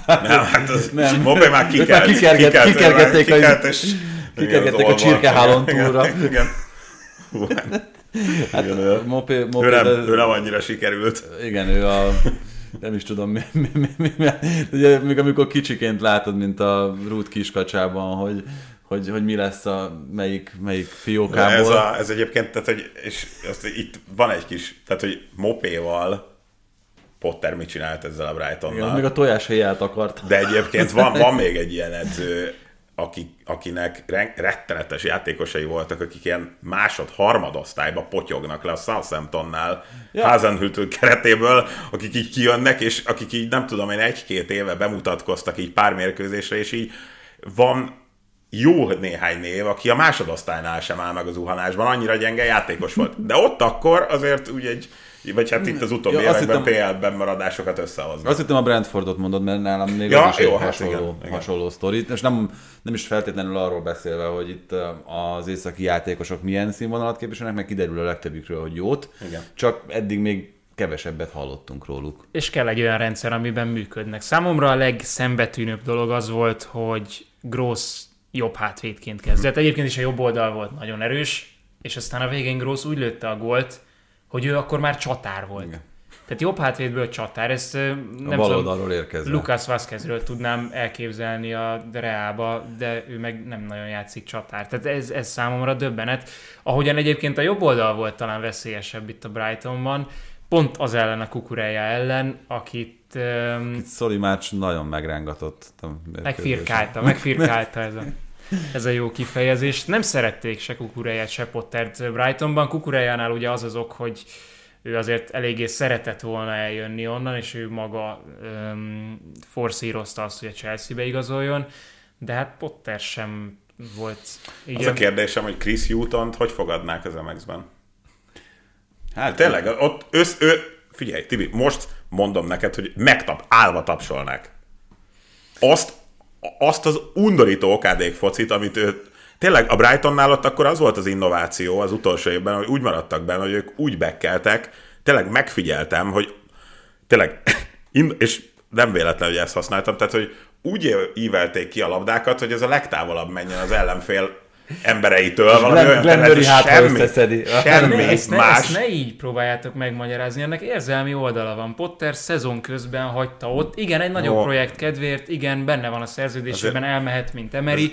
Nem, hát az Nem. Mopé már kikelt, már kikerget- kikelt, kikergették a- kikelt, és kikergették igen, a olvat. túlra. Igen, igen. Hú, hát, igen, ő, Mopé, ő, Mopé, nem, de- ő nem annyira sikerült. Igen, ő a... Nem is tudom, mi, mi, mi, mi, mi, ugye, amikor kicsiként látod, mint a Ruth kiskacsában, hogy, hogy, hogy mi lesz a melyik, melyik fiókából. Ez, a, ez egyébként, tehát, hogy, és azt, itt van egy kis, tehát, hogy Mopéval Potter mit csinált ezzel a Brightonnal. Igen, még a tojás helyet akart. De egyébként van, van még egy ilyen edző, aki, akinek rettenetes játékosai voltak, akik ilyen másod, harmad osztályba potyognak le a Southamptonnál Ja. Házenhűtő keretéből, akik így kijönnek, és akik így nem tudom én egy-két éve bemutatkoztak így pár mérkőzésre, és így van jó néhány név, aki a másodosztálynál sem áll meg az zuhanásban, annyira gyenge játékos volt. De ott akkor azért úgy egy, vagy hát itt az utóbbi Ja, években hittem- PL-ben maradásokat összehoznak. Azt hittem a Brentfordot mondod, mert nálam még Ja, az is jó, egy hát hasonló, igen, igen. hasonló sztori. És nem, nem is feltétlenül arról beszélve, hogy itt az északi játékosok milyen színvonalat képviselnek, meg kiderül a legtöbbükről, hogy jót. Igen. Csak eddig még kevesebbet hallottunk róluk. És kell egy olyan rendszer, amiben működnek. Számomra a legszembetűnőbb dolog az volt, hogy Gross jobb hátvédként kezdett. Egyébként is a jobb oldal volt nagyon erős, és aztán a végén Gross úgy lőtte a gólt, hogy ő akkor már csatár volt. Igen. Tehát jobb hátvédből csatár, ezt A nem bal tudom, érkezve. Lucas Vázquezről tudnám elképzelni a Reába, de ő meg nem nagyon játszik csatár. Tehát ez, ez számomra döbbenet. Ahogyan egyébként a jobb oldal volt talán veszélyesebb itt a Brightonban, pont az ellen a kukurája ellen, akit um, Itt Szoli Mács nagyon megrángatott. a megfirkálta, megfirkálta ez a, ez a jó kifejezés. Nem szerették se kukuráját, se Pottert Brightonban. Kukurájánál ugye az az ok, hogy ő azért eléggé szeretett volna eljönni onnan, és ő maga um, forszírozta azt, hogy a Chelsea-be igazoljon, de hát Potter sem volt így. Az a kérdésem, hogy Chris Hutont hogy fogadnák az MX-ben? Hát Tényleg, ott össz, ő, figyelj, Tibi, most mondom neked, hogy megtap, állva tapsolnák. Azt, azt az undorító okádék focit, amit ő, tényleg a Brightonnál ott akkor az volt az innováció az utolsó évben, hogy úgy maradtak benne, hogy ők úgy bekkeltek, tényleg megfigyeltem, hogy tényleg, és nem véletlen, hogy ezt használtam, tehát, hogy úgy ívelték ki a labdákat, hogy ez a legtávolabb menjen az ellenfél embereitől, valami Glenn- olyan Glenn hátha semmi, összeszedi. semmi ne, ezt, ne, más. ezt ne így próbáljátok megmagyarázni, ennek érzelmi oldala van. Potter szezon közben hagyta ott. Igen, egy nagyobb Jó. projekt kedvéért, igen, benne van a szerződésében, elmehet, mint Emery.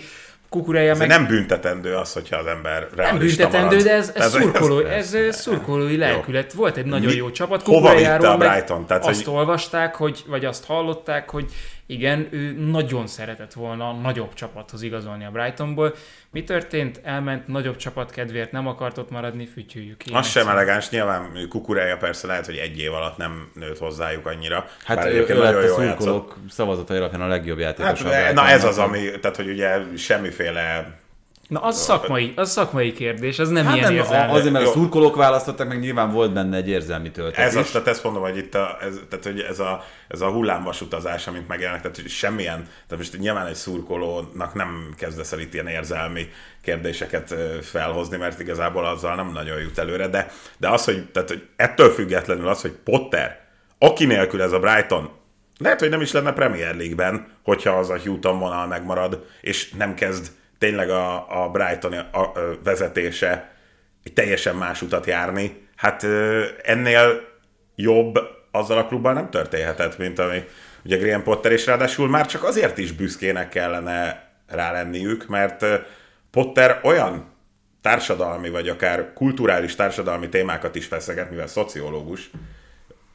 Kukureja Ez meg nem büntetendő az, hogyha az ember nem büntetendő, marad. de ez, ez, Tehát szurkoló, ez- ez, szurkolói lelkület. Volt egy nagyon Mi- jó csapat. hova vitte a meg Brighton? Tehát, azt hogy- olvasták, hogy, vagy azt hallották, hogy igen, ő nagyon szeretett volna nagyobb csapathoz igazolni a Brightonból. Mi történt? Elment nagyobb csapat kedvéért, nem akart ott maradni, fütyüljük. Az sem elegáns, nyilván kukurája persze lehet, hogy egy év alatt nem nőtt hozzájuk annyira. Hát bár ő, egyébként ő lett a szurkolók szavazatai alapján a legjobb játékos. Hát, a na ez az, ami, tehát hogy ugye semmiféle Na, az szakmai, az szakmai kérdés, az nem Hát ilyen nem, érzelmi. azért, mert a Jó. szurkolók választottak, meg nyilván volt benne egy érzelmi töltet Ez is. az, tehát ezt mondom, hogy itt a, ez, tehát, hogy ez, a, ez a hullámvasutazás, amit megjelenek, tehát hogy semmilyen, tehát most nyilván egy szurkolónak nem kezdesz el itt ilyen érzelmi kérdéseket felhozni, mert igazából azzal nem nagyon jut előre, de, de az, hogy, tehát, hogy ettől függetlenül az, hogy Potter, aki nélkül ez a Brighton, lehet, hogy nem is lenne Premier League-ben, hogyha az a Houghton vonal megmarad, és nem kezd tényleg a, a Brighton vezetése egy teljesen más utat járni. Hát ennél jobb azzal a klubban nem történhetett, mint ami ugye Graham Potter, és ráadásul már csak azért is büszkének kellene rá lenniük, mert Potter olyan társadalmi, vagy akár kulturális társadalmi témákat is feszeget, mivel szociológus,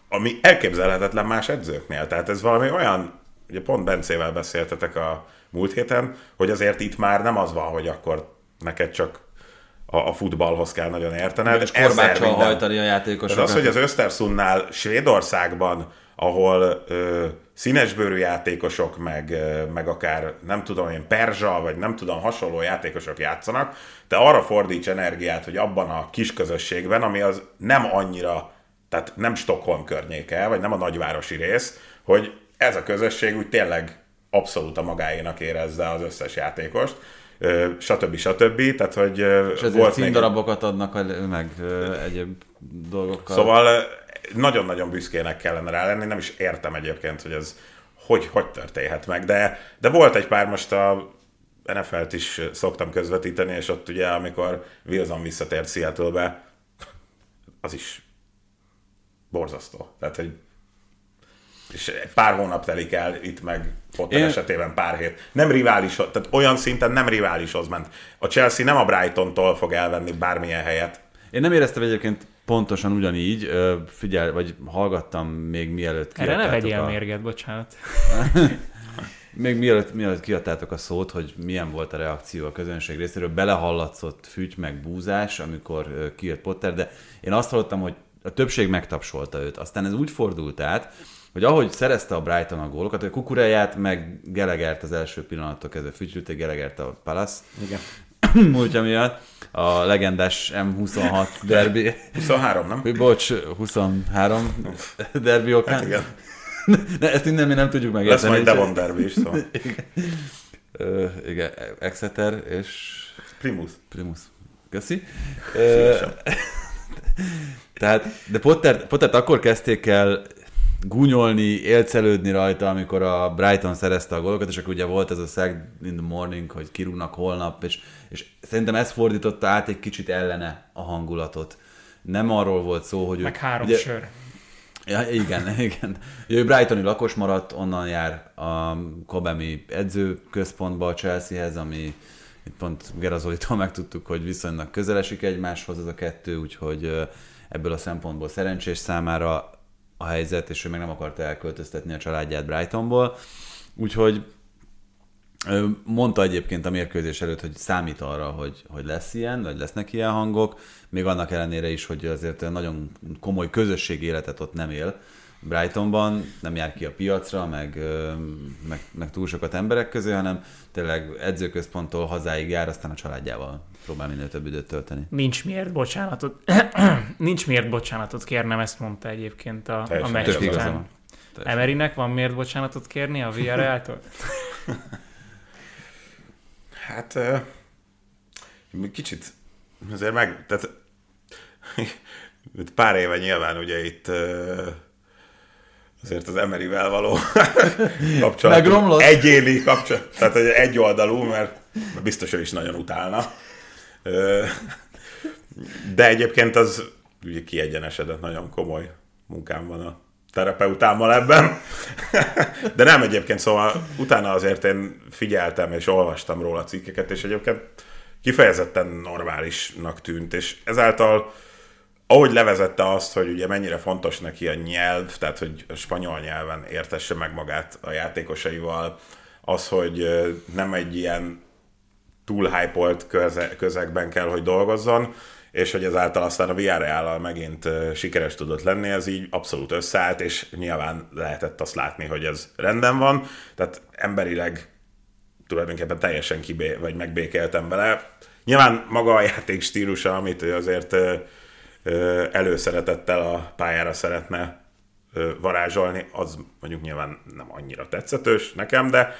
ami elképzelhetetlen más edzőknél. Tehát ez valami olyan, ugye pont Bencével beszéltetek a múlt héten, hogy azért itt már nem az van, hogy akkor neked csak a, a futballhoz kell nagyon értened. És korbáccsal hajtani a játékosokat. Tehát az, hogy az Östersunnnál Svédországban, ahol ö, színesbőrű játékosok, meg, ö, meg akár nem tudom én, perzsa, vagy nem tudom, hasonló játékosok játszanak, te arra fordíts energiát, hogy abban a kis közösségben, ami az nem annyira, tehát nem Stockholm környéke, vagy nem a nagyvárosi rész, hogy ez a közösség úgy tényleg abszolút a magáénak érezze az összes játékost, stb. stb. Tehát, hogy És ezért volt még... címdarabokat adnak meg egyéb dolgokkal. Szóval nagyon-nagyon büszkének kellene rá lenni, nem is értem egyébként, hogy ez hogy, hogy történhet meg, de, de volt egy pár most a NFL-t is szoktam közvetíteni, és ott ugye, amikor Wilson visszatért Seattle-be, az is borzasztó. Tehát, hogy és pár hónap telik el, itt meg Potter Én- esetében pár hét. Nem rivális, tehát olyan szinten nem riválishoz ment. A Chelsea nem a Brighton-tól fog elvenni bármilyen helyet. Én nem éreztem egyébként pontosan ugyanígy, Ö, figyelj, vagy hallgattam még mielőtt Erre ne vegyél a... mérget, bocsánat. Még mielőtt, mielőtt kiadtátok a szót, hogy milyen volt a reakció a közönség részéről, belehallatszott fügy meg búzás, amikor kijött Potter, de én azt hallottam, hogy a többség megtapsolta őt. Aztán ez úgy fordult át, hogy ahogy szerezte a Brighton a gólokat, hogy Kukuráját meg Gelegert az első pillanattól kezdve fütyülték, Gelegert a Palace Igen. múltja miatt, a legendás M26 derbi, 23, nem? bocs, 23 derbi okán. Hát igen. Ne, ezt innen mi nem tudjuk Lesz megérteni. majd Devon Derby is, szóval. Ö, igen, Exeter és Primus. Primus. Köszi. Ö, tehát, de Potter, Pottert akkor kezdték el gúnyolni, élcelődni rajta, amikor a Brighton szerezte a gólokat, és akkor ugye volt ez a Sack in the morning, hogy kirúgnak holnap, és, és szerintem ez fordította át egy kicsit ellene a hangulatot. Nem arról volt szó, hogy Meg ők- három ugye, sör. Ja, igen, igen. Ő Brightoni lakos maradt, onnan jár a Kobemi edzőközpontba a Chelseahez, ami itt pont Gerazolitól megtudtuk, hogy viszonylag közel esik egymáshoz ez a kettő, úgyhogy ebből a szempontból szerencsés számára a helyzet, és ő meg nem akarta elköltöztetni a családját Brightonból. Úgyhogy Mondta egyébként a mérkőzés előtt, hogy számít arra, hogy, hogy lesz ilyen, vagy lesznek ilyen hangok, még annak ellenére is, hogy azért nagyon komoly közösségi életet ott nem él. Brightonban nem jár ki a piacra, meg, meg, meg túl sokat emberek közé, hanem tényleg edzőközponttól hazáig jár, aztán a családjával próbál minél több időt tölteni. Nincs miért bocsánatot, nincs miért bocsánatot kérnem, ezt mondta egyébként a, a meccs után. van. Emerynek van miért bocsánatot kérni a Villarreal-tól? Hát kicsit azért meg, tehát pár éve nyilván ugye itt azért az Emeryvel való kapcsolat. Megromlott? Egyéni kapcsolat, tehát hogy egy oldalú, mert biztos ő is nagyon utálna. De egyébként az ugye kiegyenesedett, nagyon komoly munkám van a terapeutámmal ebben. De nem egyébként, szóval utána azért én figyeltem és olvastam róla cikkeket, és egyébként kifejezetten normálisnak tűnt, és ezáltal ahogy levezette azt, hogy ugye mennyire fontos neki a nyelv, tehát hogy a spanyol nyelven értesse meg magát a játékosaival, az, hogy nem egy ilyen túl köze- közegben kell, hogy dolgozzon, és hogy ezáltal aztán a Villarreal megint ö, sikeres tudott lenni, ez így abszolút összeállt, és nyilván lehetett azt látni, hogy ez rendben van, tehát emberileg tulajdonképpen teljesen kibé, vagy megbékeltem vele. Nyilván maga a játék stílusa, amit ő azért előszeretettel a pályára szeretne varázsolni, az mondjuk nyilván nem annyira tetszetős nekem, de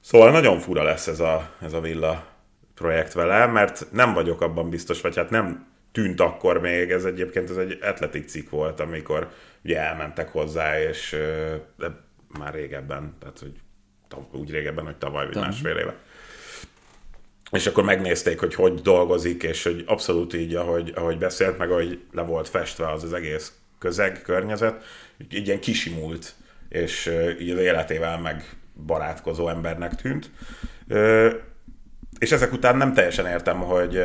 szóval nagyon fura lesz ez a, ez a villa projekt vele, mert nem vagyok abban biztos, vagy hát nem tűnt akkor még, ez egyébként ez egy atletik cikk volt, amikor ugye elmentek hozzá, és de már régebben, tehát hogy úgy régebben, hogy tavaly vagy másfél éve. És akkor megnézték, hogy hogy dolgozik, és hogy abszolút így, ahogy, ahogy beszélt, meg ahogy le volt festve az az egész közeg, környezet, így ilyen kisimult, és így az életével meg barátkozó embernek tűnt. És ezek után nem teljesen értem, hogy,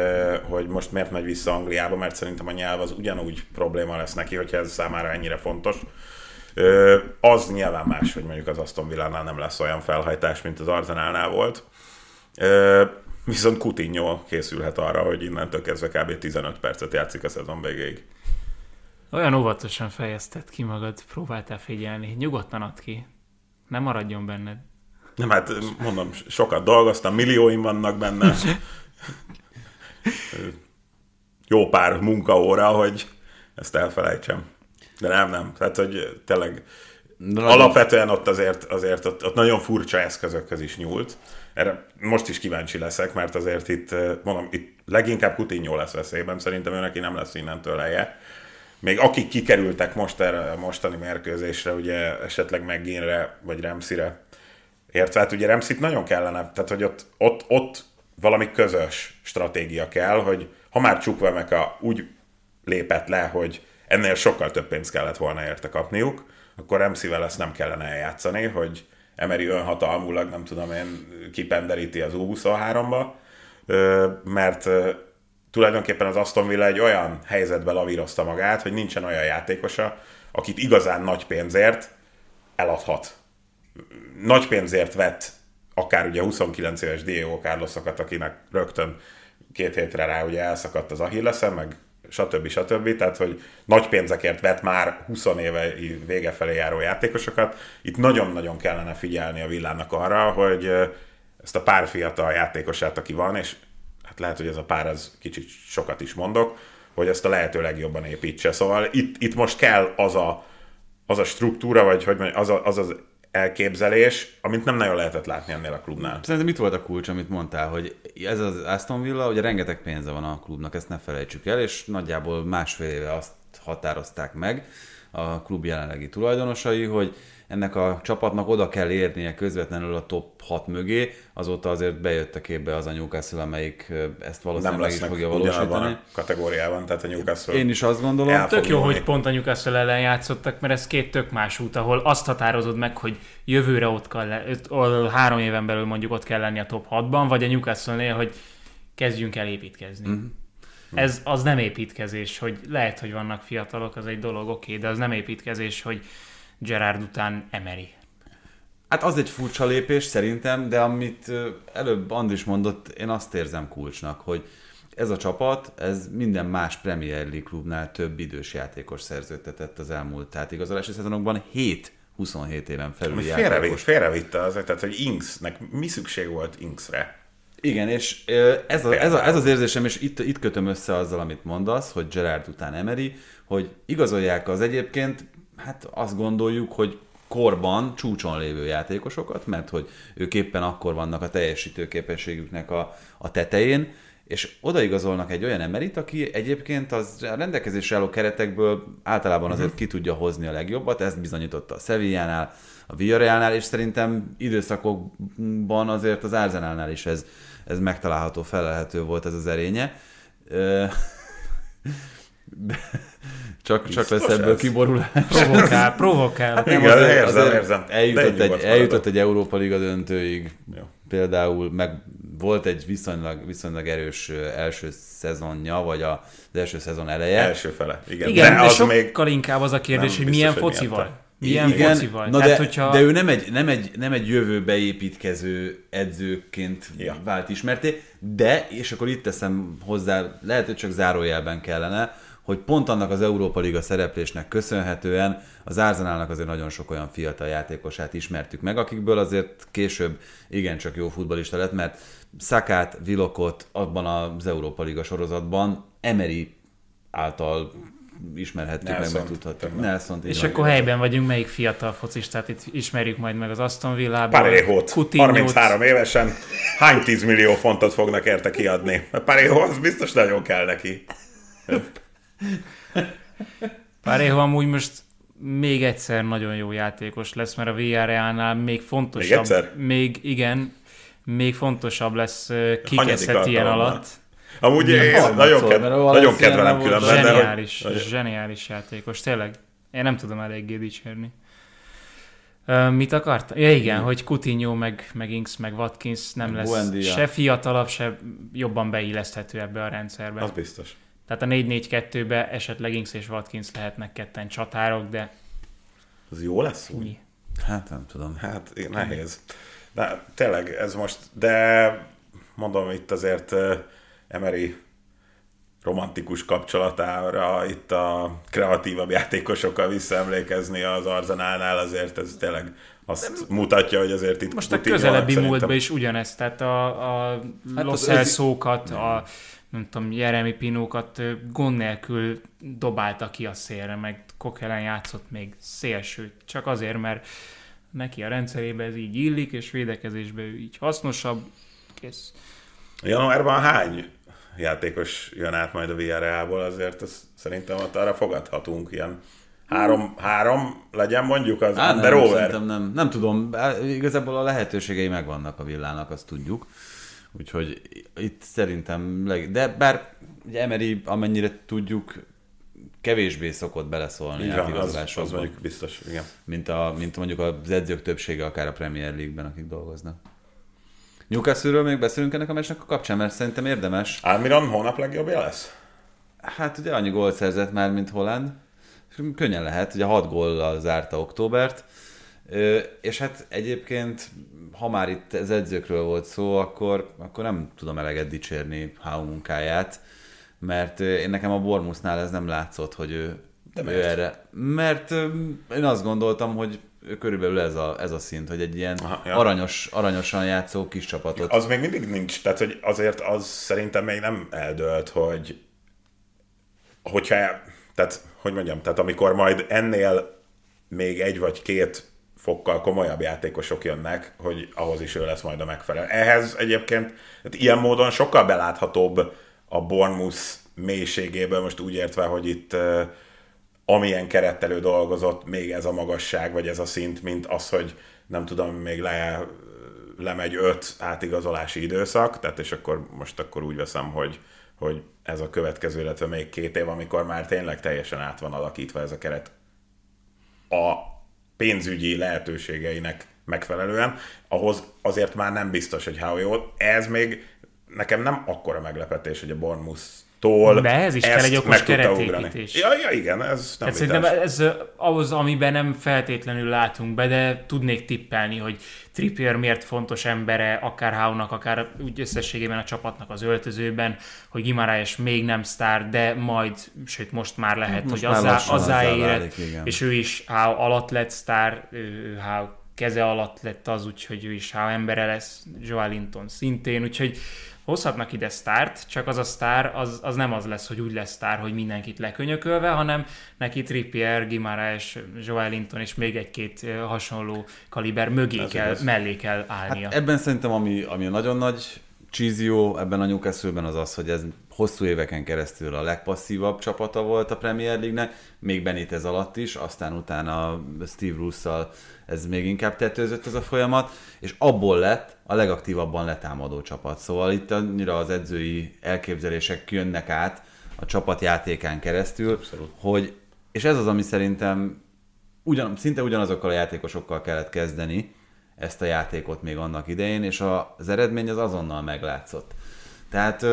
hogy most miért megy vissza Angliába, mert szerintem a nyelv az ugyanúgy probléma lesz neki, hogyha ez számára ennyire fontos. Az nyilván más, hogy mondjuk az Aston Villánál nem lesz olyan felhajtás, mint az Arzenálnál volt. Viszont Coutinho készülhet arra, hogy innentől kezdve kb. 15 percet játszik a szezon végéig. Olyan óvatosan fejezted ki magad, próbáltál figyelni. Nyugodtan add ki. Nem maradjon benned. Nem, hát mondom, sokat dolgoztam, millióim vannak benne. Jó pár munkaóra, hogy ezt elfelejtsem. De nem, nem. Tehát, hogy tényleg De alapvetően ott azért, azért ott, ott nagyon furcsa eszközökhöz is nyúlt. Erre most is kíváncsi leszek, mert azért itt, eh, mondom, itt leginkább Coutinho lesz veszélyben, szerintem ő neki nem lesz innentől leje. Még akik kikerültek most erre a mostani mérkőzésre, ugye esetleg McGinre vagy Remszire értve, hát ugye Remszit nagyon kellene, tehát hogy ott, ott, ott valami közös stratégia kell, hogy ha már Csukvemeka úgy lépett le, hogy ennél sokkal több pénzt kellett volna érte kapniuk, akkor Remszivel ezt nem kellene eljátszani, hogy Emery önhatalmulag, nem tudom én, kipenderíti az U23-ba, Ö, mert tulajdonképpen az Aston Villa egy olyan helyzetbe lavírozta magát, hogy nincsen olyan játékosa, akit igazán nagy pénzért eladhat. Nagy pénzért vett akár ugye 29 éves Diego Carlosokat, akinek rögtön két hétre rá ugye elszakadt az Achillesem, meg stb. stb. Tehát, hogy nagy pénzekért vett már 20 éve vége felé járó játékosokat. Itt nagyon-nagyon kellene figyelni a villának arra, hogy ezt a pár fiatal játékosát, aki van, és hát lehet, hogy ez a pár az kicsit sokat is mondok, hogy ezt a lehető legjobban építse. Szóval itt, itt most kell az a, az a struktúra, vagy hogy mondjam, az, a, az az elképzelés, amit nem nagyon lehetett látni ennél a klubnál. Szerintem mit volt a kulcs, amit mondtál, hogy ez az Aston Villa, ugye rengeteg pénze van a klubnak, ezt ne felejtsük el, és nagyjából másfél éve azt határozták meg a klub jelenlegi tulajdonosai, hogy ennek a csapatnak oda kell érnie közvetlenül a top 6 mögé, azóta azért bejött a képbe az a Newcastle, amelyik ezt valószínűleg meg is fogja valósítani. a kategóriában, tehát a Newcastle Én is azt gondolom. Tök jó, hogy pont a Newcastle ellen játszottak, mert ez két tök más út, ahol azt határozod meg, hogy jövőre ott kell, le, három éven belül mondjuk ott kell lenni a top 6-ban, vagy a Newcastle-nél, hogy kezdjünk el építkezni. Mhm. Mm-hmm. Ez az nem építkezés, hogy lehet, hogy vannak fiatalok, az egy dolog, oké, okay, de az nem építkezés, hogy Gerard után Emery. Hát az egy furcsa lépés szerintem, de amit előbb Andris mondott, én azt érzem kulcsnak, hogy ez a csapat, ez minden más Premier League klubnál több idős játékos szerződtetett az elmúlt tehát igazolási szezonokban 7 27 éven felül Ami játékos. félrevitt, félrevitte az, tehát hogy Inksnek mi szükség volt Inksre? Igen, és ez, a, ez, a, ez az érzésem, és itt, itt kötöm össze azzal, amit mondasz, hogy Gerard után Emery, hogy igazolják az egyébként, hát azt gondoljuk, hogy korban csúcson lévő játékosokat, mert hogy ők éppen akkor vannak a teljesítőképességüknek a, a tetején, és odaigazolnak egy olyan emerit, aki egyébként az a rendelkezésre álló keretekből általában azért ki tudja hozni a legjobbat, ezt bizonyította a Sevillánál, a Villarrealnál, és szerintem időszakokban azért az Arsenalnál is ez, ez megtalálható, felelhető volt ez az erénye. Csak, csak lesz ebből ez? kiborulás. Provokál, provokál. Igen, azért- érzem, azért érzem. Eljutott egy, eljutott egy Európa Liga döntőig, Jó. például, meg volt egy viszonylag, viszonylag erős első szezonja, vagy a- az első szezon eleje. Első fele, igen. Igen, de, de az sokkal még inkább az a kérdés, nem hogy biztos, milyen focival. miatta. Milyen Igen, focival. na Tehát, de, hogyha... de ő nem egy, nem, egy, nem egy jövőbe építkező edzőként Ja. ja. vált ismerté, de, és akkor itt teszem hozzá, lehet, hogy csak zárójelben kellene, hogy pont annak az Európa Liga szereplésnek köszönhetően az Arsenalnak azért nagyon sok olyan fiatal játékosát ismertük meg, akikből azért később igencsak jó futbalista lett, mert Szakát, Vilokot abban az Európa Liga sorozatban Emery által ismerhettük meg, Nelsont, megtudhattuk. többet. Nelson, És akkor helyben vagyunk, melyik fiatal focistát itt ismerjük majd meg az Aston Villában. Paréhót, Coutinho-t. 33 évesen, hány 10 millió fontot fognak érte kiadni? Paréhó az biztos nagyon kell neki. Parejo amúgy most még egyszer nagyon jó játékos lesz, mert a Villarrealnál még fontosabb. Még egyszer? Még, igen, még fontosabb lesz kikezdhet ilyen alatt. Amúgy én nagyon, mert ked- a nagyon kedvelem különben, de Zseniális, hogy, zseniális játékos, tényleg. Én nem tudom eléggé dicsérni. Ö, mit akartam? Ja igen, hogy Coutinho, meg, meg Inks, meg Watkins nem Meg lesz Buendia. se fiatalabb, se jobban beilleszthető ebbe a rendszerbe. Az biztos. Tehát a 4-4-2-be esetleg Inks és Watkins lehetnek ketten csatárok, de Az jó lesz úgy? mi? Hát nem tudom. Hát nehéz. De tényleg ez most, de mondom itt azért eh, Emery romantikus kapcsolatára itt a kreatívabb játékosokkal visszaemlékezni az Arzenálnál azért ez tényleg azt mutatja, hogy azért itt Most a közelebbi múltban is ugyanez, tehát a, a Hát Los Elszókat, a nem tudom, Jeremy Pinókat gond nélkül dobálta ki a szélre, meg Kokelen játszott még szélsőt, csak azért, mert neki a rendszerébe ez így illik, és védekezésbe ő így hasznosabb, kész. Januárban hány játékos jön át majd a Villarrealból, azért ez, szerintem ott arra fogadhatunk ilyen három, három legyen mondjuk az Á, under nem, over. nem. Nem tudom, igazából a lehetőségei megvannak a villának, azt tudjuk. Úgyhogy itt szerintem, leg... de bár ugye Emery, amennyire tudjuk, kevésbé szokott beleszólni van, az, átigazolásokba, az mondjuk biztos, igen. mint, a, mint mondjuk az edzők többsége akár a Premier League-ben, akik dolgoznak. Newcastle-ről még beszélünk ennek a meccsnek a kapcsán, mert szerintem érdemes. Almiron hónap legjobbja lesz? Hát ugye annyi gólt szerzett már, mint Holland. Könnyen lehet, ugye 6 góllal zárta októbert. És hát egyébként, ha már itt az edzőkről volt szó, akkor, akkor nem tudom eleget dicsérni Hau munkáját, mert én nekem a Bormusznál ez nem látszott, hogy ő, De ő erre. Mert én azt gondoltam, hogy körülbelül ez a, ez a szint, hogy egy ilyen Aha, ja. aranyos, aranyosan játszó kis csapatot. Az még mindig nincs, tehát hogy azért az szerintem még nem eldölt, hogy hogyha, tehát hogy mondjam, tehát amikor majd ennél még egy vagy két fokkal komolyabb játékosok jönnek, hogy ahhoz is ő lesz majd a megfelelő. Ehhez egyébként tehát ilyen módon sokkal beláthatóbb a Bournemouth mélységéből, most úgy értve, hogy itt amilyen kerettel ő dolgozott, még ez a magasság, vagy ez a szint, mint az, hogy nem tudom, még le, lemegy öt átigazolási időszak, tehát és akkor most akkor úgy veszem, hogy, hogy ez a következő, illetve még két év, amikor már tényleg teljesen át van alakítva ez a keret a pénzügyi lehetőségeinek megfelelően, ahhoz azért már nem biztos, hogy how jó. Ez még nekem nem akkora meglepetés, hogy a Bournemouth-tól De ehhez is kell egy okos keretépítés. Ja, ja, igen, ez nem Hát szerintem ez ahhoz, amiben nem feltétlenül látunk be, de tudnék tippelni, hogy Trippier miért fontos embere, akár Howe-nak, akár úgy összességében a csapatnak az öltözőben, hogy Gimaráes még nem sztár, de majd, sőt most már lehet, Most hogy azzá, azzá érett, és ő is Howe alatt lett sztár, Howe keze alatt lett az, úgyhogy ő is Howe embere lesz, Joe Linton szintén, úgyhogy hozhatnak ide sztárt, csak az a sztár az, az nem az lesz, hogy úgy lesz sztár, hogy mindenkit lekönyökölve, hanem neki Trippier, Gimaráes, Joel Linton és még egy-két hasonló kaliber mögé Ez kell, igaz. mellé kell állnia. Hát ebben szerintem, ami, ami a nagyon nagy csízió ebben a newcastle az az, hogy ez hosszú éveken keresztül a legpasszívabb csapata volt a Premier League-nek, még Benitez alatt is, aztán utána Steve Russell ez még inkább tetőzött ez a folyamat, és abból lett a legaktívabban letámadó csapat. Szóval itt annyira az edzői elképzelések jönnek át a csapatjátékán keresztül, Abszolút. hogy és ez az, ami szerintem ugyan, szinte ugyanazokkal a játékosokkal kellett kezdeni ezt a játékot még annak idején, és az eredmény az azonnal meglátszott. Tehát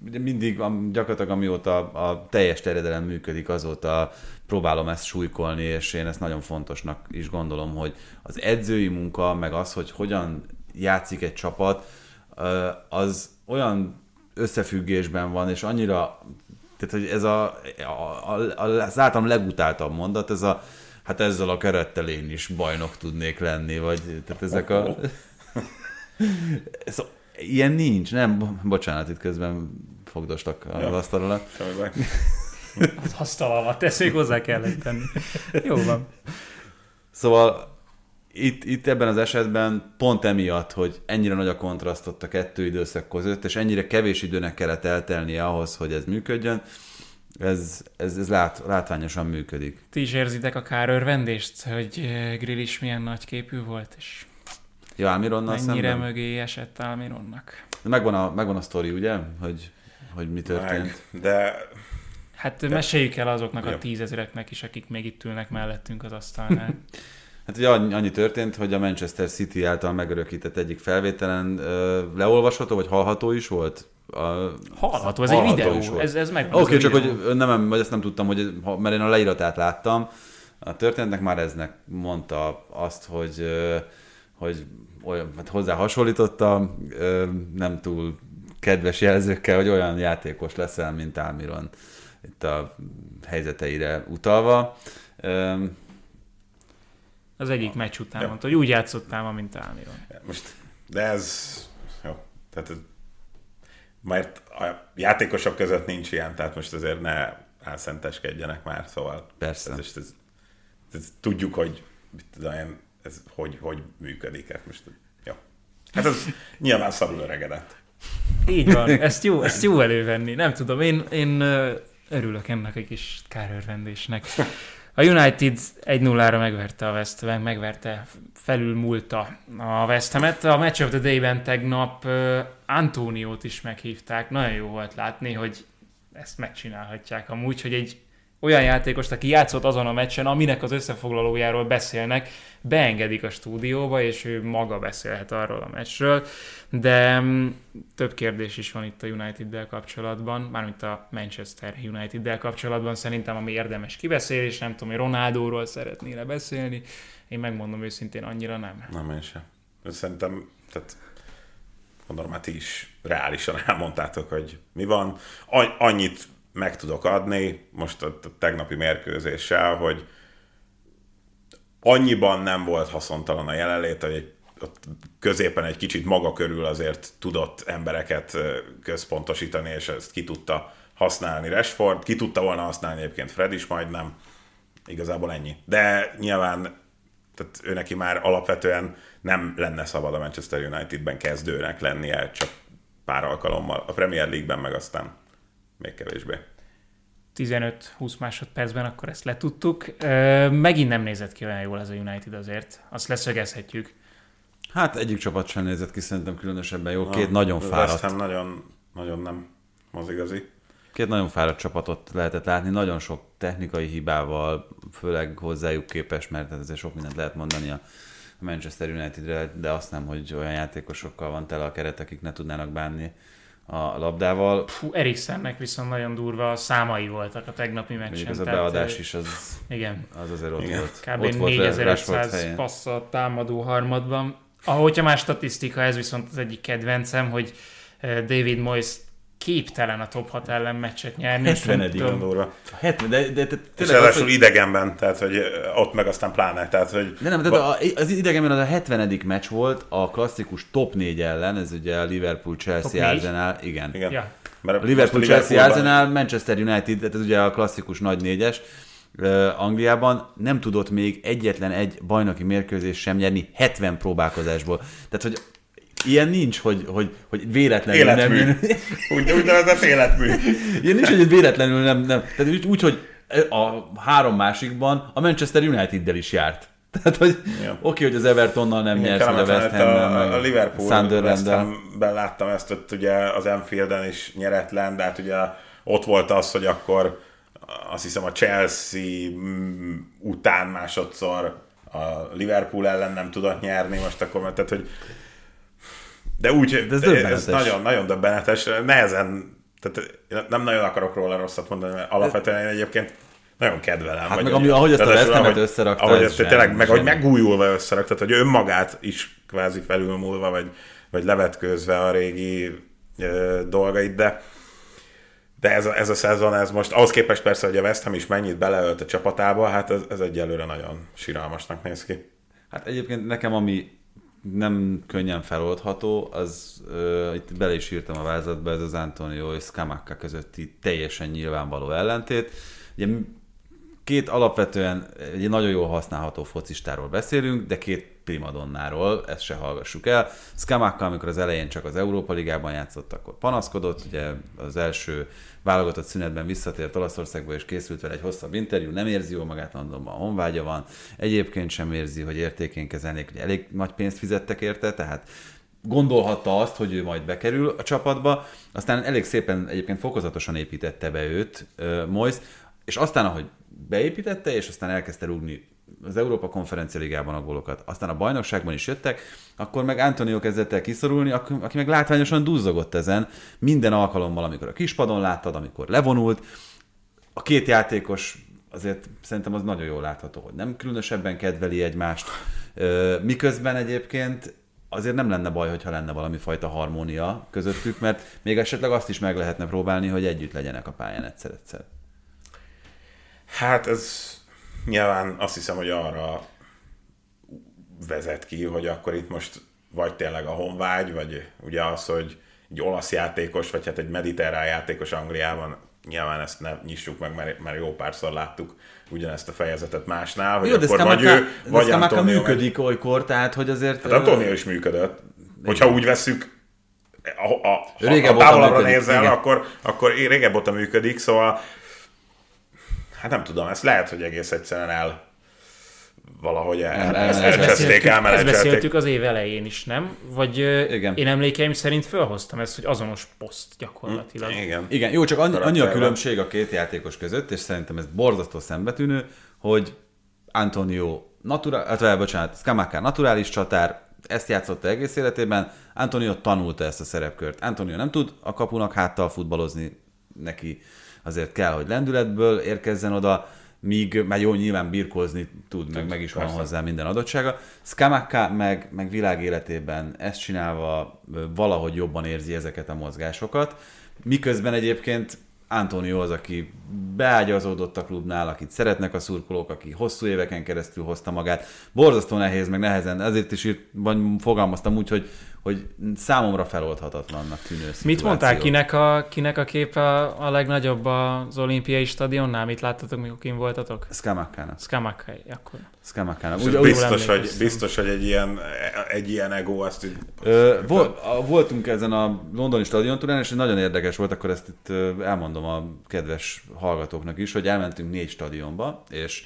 mindig, gyakorlatilag amióta a teljes terjedelem működik, azóta próbálom ezt súlykolni, és én ezt nagyon fontosnak is gondolom, hogy az edzői munka, meg az, hogy hogyan játszik egy csapat, az olyan összefüggésben van, és annyira, tehát hogy ez a, a, a, az általam legutáltabb mondat, ez a, hát ezzel a kerettel én is bajnok tudnék lenni, vagy tehát ezek a... Ez, ilyen nincs, nem? Bo- Bocsánat, itt közben fogdostak az Ja. asztal alatt. Az asztal alatt, ezt még hozzá kellett tenni. Jó van. Szóval itt, itt ebben az esetben pont emiatt, hogy ennyire nagy a kontraszt ott a kettő időszak között, és ennyire kevés időnek kellett eltelnie ahhoz, hogy ez működjön, ez, ez, ez lát, látványosan működik. Ti is érzitek a kárörvendést, hogy eh, Grill is milyen nagy képű volt, és Ja, Almironnal mennyire szemben? mögé esett Almironnak. Megvan a, megvan a sztori, ugye? Hogy, hogy mi történt. Meg, de Hát meséljük el azoknak Jó. a tízezereknek is, akik még itt ülnek mellettünk az asztalnál. Hát ugye annyi, történt, hogy a Manchester City által megörökített egyik felvételen leolvasható, vagy hallható is volt? A, Hallható, ez egy videó, is volt. ez- ez meg- Oké, a csak videó. hogy nem, vagy ezt nem tudtam, hogy, mert én a leíratát láttam, a történetnek már eznek mondta azt, hogy, hogy olyan, hát hozzá hasonlította, nem túl kedves jelzőkkel, hogy olyan játékos leszel, mint Almiron itt a helyzeteire utalva. Az egyik meccs után Ja. mondta, hogy úgy játszottál ma, mint Almiron. Most, de ez jó. Tehát ez, mert a játékosok között nincs ilyen, tehát most azért ne elszenteskedjenek már, szóval Persze. Ez, ez, ez, ez, tudjuk, hogy mit tudom én, ez hogy, hogy működik. Hát most, jó. Hát ez nyilván szarul öregedett. Így van, ezt jó, ezt jó elővenni. Nem tudom, én, én örülök ennek egy kis kárörvendésnek. A United 1-0-ra megverte a West Ham, megverte, felülmúlta a West Ham-et. A Match of the Day-ben tegnap uh, Antóniót is meghívták. Nagyon jó volt látni, hogy ezt megcsinálhatják amúgy, hogy egy olyan játékost, aki játszott azon a meccsen, aminek az összefoglalójáról beszélnek, beengedik a stúdióba, és ő maga beszélhet arról a meccsről, de mm, több kérdés is van itt a United-del kapcsolatban, mármint a Manchester United-del kapcsolatban, szerintem ami érdemes kibeszélés, nem tudom, hogy Ronaldóról szeretnél beszélni, én megmondom őszintén, annyira nem. Nem, én sem. Szerintem, tehát gondolom, hát ti is reálisan elmondtátok, hogy mi van. Annyit meg tudok adni most a tegnapi mérkőzéssel, hogy annyiban nem volt haszontalan a jelenlét, hogy egy, ott középen egy kicsit maga körül azért tudott embereket központosítani, és ezt ki tudta használni Rashford, ki tudta volna használni egyébként Fred is majdnem, igazából ennyi. De nyilván tehát ő neki már alapvetően nem lenne szabad a Manchester Unitedben kezdőnek lennie, csak pár alkalommal. A Premier League-ben meg aztán még kevésbé. 15-20 másodpercben akkor ezt letudtuk. Megint nem nézett ki olyan jól ez a United azért, azt leszögezhetjük. Hát egyik csapat sem nézett ki szerintem különösebben jó. Két nagyon West fáradt, Ham nagyon, nagyon nem az igazi. két nagyon fáradt csapatot lehetett látni, nagyon sok technikai hibával, főleg hozzájuk képes, mert hát azért sok mindent lehet mondani a Manchester Unitedre, de azt nem, hogy olyan játékosokkal van tele a keret, akik ne tudnának bánni a labdával. Fú, Eriksennek viszont nagyon durva számai voltak a tegnapi meccsen. Mondjuk ez a beadás is az, Igen, az azért ott Igen. volt. kb. ott volt Rashford 4500 helyén. passz a támadó harmadban. Ahogyha más statisztika, ez viszont az egyik kedvencem, hogy David Moyes képtelen a top 6 ellen meccset nyerni. és nem 70. tudom- Nagyon durva. 70, de, de, de És ráadásul hogy, idegenben, tehát hogy ott meg aztán pláne, tehát hogy de nem, tehát a, az idegenben az a 70. meccs volt a klasszikus top 4 ellen, ez ugye a Liverpool, Chelsea? Arsenal, igen. igen. Ja. Mert A Liverpool, Chelsea, Arsenal, Manchester United, tehát ez ugye a klasszikus nagy négyes Angliában nem tudott még egyetlen egy bajnoki mérkőzés sem nyerni 70 próbálkozásból. Tehát, hogy ilyen nincs, hogy, hogy, hogy véletlenül Életmű. nem... Úgy, úgynevezett életmű. Ilyen nincs, hogy véletlenül nem... nem. Tehát úgy, úgy, hogy a három másikban a Manchester United-del is járt. Tehát, hogy Ja. oké, hogy az Evertonnal nem a kellemetlen, West hát ham a, a Liverpool West Sunderland-del. Hamben láttam ezt ott ugye az Anfielden is nyeretlen, de hát ugye ott volt az, hogy akkor azt hiszem a Chelsea mm, után másodszor a Liverpool ellen nem tudott nyerni, most akkor, tehát hogy de úgy, De ez ez, döbbenetes. ez nagyon, nagyon döbbenetes, nehezen, tehát nem nagyon akarok róla rosszat mondani, mert alapvetően én egyébként nagyon kedvelem. Hát meg ami- ahogy ezt a ráadásul West Hamet ahogy- összerakta, Ahogy ez ezt tényleg, meg hogy semmi. megújulva összerakta, tehát hogy önmagát is kvázi felülmúlva, vagy, vagy levetkőzve a régi ö, dolgait, de de ez a, ez a szezon, ez most, ahhoz képest persze, hogy a West Ham is mennyit beleölt a csapatába, hát ez, ez egyelőre nagyon siralmasnak néz ki. Hát egyébként nekem, ami nem könnyen feloldható, az uh, itt bele is írtam a vázatba, ez az Antonio és Skamaka közötti teljesen nyilvánvaló ellentét. Ugye két alapvetően egy nagyon jól használható focistáról beszélünk, de két primadonnáról, ezt se hallgassuk el. Skamaka, amikor az elején csak az Európa Ligában játszott, akkor panaszkodott, ugye az első válogatott szünetben visszatért Olaszországba, és készült vele egy hosszabb interjú, nem érzi jól magát, Londonban honvágya van, egyébként sem érzi, hogy értékén kezelnék, ugye elég nagy pénzt fizettek érte, tehát gondolhatta azt, hogy ő majd bekerül a csapatba, aztán elég szépen egyébként fokozatosan építette be őt Moyes, és aztán, ahogy beépítette, és aztán elkezdte rúgni az Európa Konferencia Ligában a gólokat, aztán a bajnokságban is jöttek, akkor meg Antonio kezdett el kiszorulni, aki meg látványosan duzzogott ezen minden alkalommal, amikor a kispadon láttad, amikor levonult. A két játékos azért szerintem az nagyon jól látható, hogy nem különösebben kedveli egymást, miközben egyébként azért nem lenne baj, hogyha lenne valami fajta harmónia közöttük, mert még esetleg azt is meg lehetne próbálni, hogy együtt legyenek a pályán egyszer-egyszer. Hát ez nyilván azt hiszem, hogy arra vezet ki, hogy akkor itt most vagy tényleg a honvágy, vagy ugye az, hogy egy olasz játékos, vagy hát egy mediterrán játékos Angliában, nyilván ezt ne nyissuk meg, mert, mert jó párszor láttuk ugyanezt a fejezetet másnál, hogy Jó, de akkor vagy Scamacca, ő, de vagy Antonio. működik olykor, tehát hogy azért... Hát Antonio is működött. Hogyha úgy veszük, a, a, ha, Régebb óta távolabbra nézel, igen. akkor, akkor régebb óta működik, szóval hát nem tudom, ezt lehet, hogy egész egyszerűen el valahogy el, El- el, el- elcseszték, Ezt elmenedzselték. beszéltük az év elején is, nem? Vagy Igen. Én emlékeim szerint felhoztam ezt, hogy azonos poszt gyakorlatilag. Igen. Igen, jó, csak annyi, annyi a különbség a két játékos között, és szerintem ez borzasztó szembetűnő, hogy Antonio natura, hát, bocsánat, Scamacca naturális csatár, ezt játszotta egész életében, Antonio tanulta ezt a szerepkört. Antonio nem tud a kapunak háttal futballozni, neki azért kell, hogy lendületből érkezzen oda, míg már jó, nyilván birkózni tud, meg, meg is van hozzá minden adottsága. Scamacca meg, meg világ életében ezt csinálva valahogy jobban érzi ezeket a mozgásokat, miközben egyébként Antonio az, aki beágyazódott a klubnál, akit szeretnek a szurkolók, aki hosszú éveken keresztül hozta magát. Borzasztó nehéz, meg nehezen, ezért is írt, vagy fogalmaztam úgy, hogy, hogy számomra feloldhatatlannak tűnő Mit szituáció. mondtál, kinek a, kinek a kép a, a legnagyobb az olimpiai stadionnál? Mit láttatok, mikor kim voltatok? Scamacca-nak. Scamacca, akkor. Úgy, úgy, biztos, hogy, biztos, hogy egy ilyen, egy ilyen ego azt így... Ö, vol, a, voltunk ezen a londoni stadiontúrán, és nagyon érdekes volt, akkor ezt itt elmondom a kedves hallgatóknak is, hogy elmentünk négy stadionba, és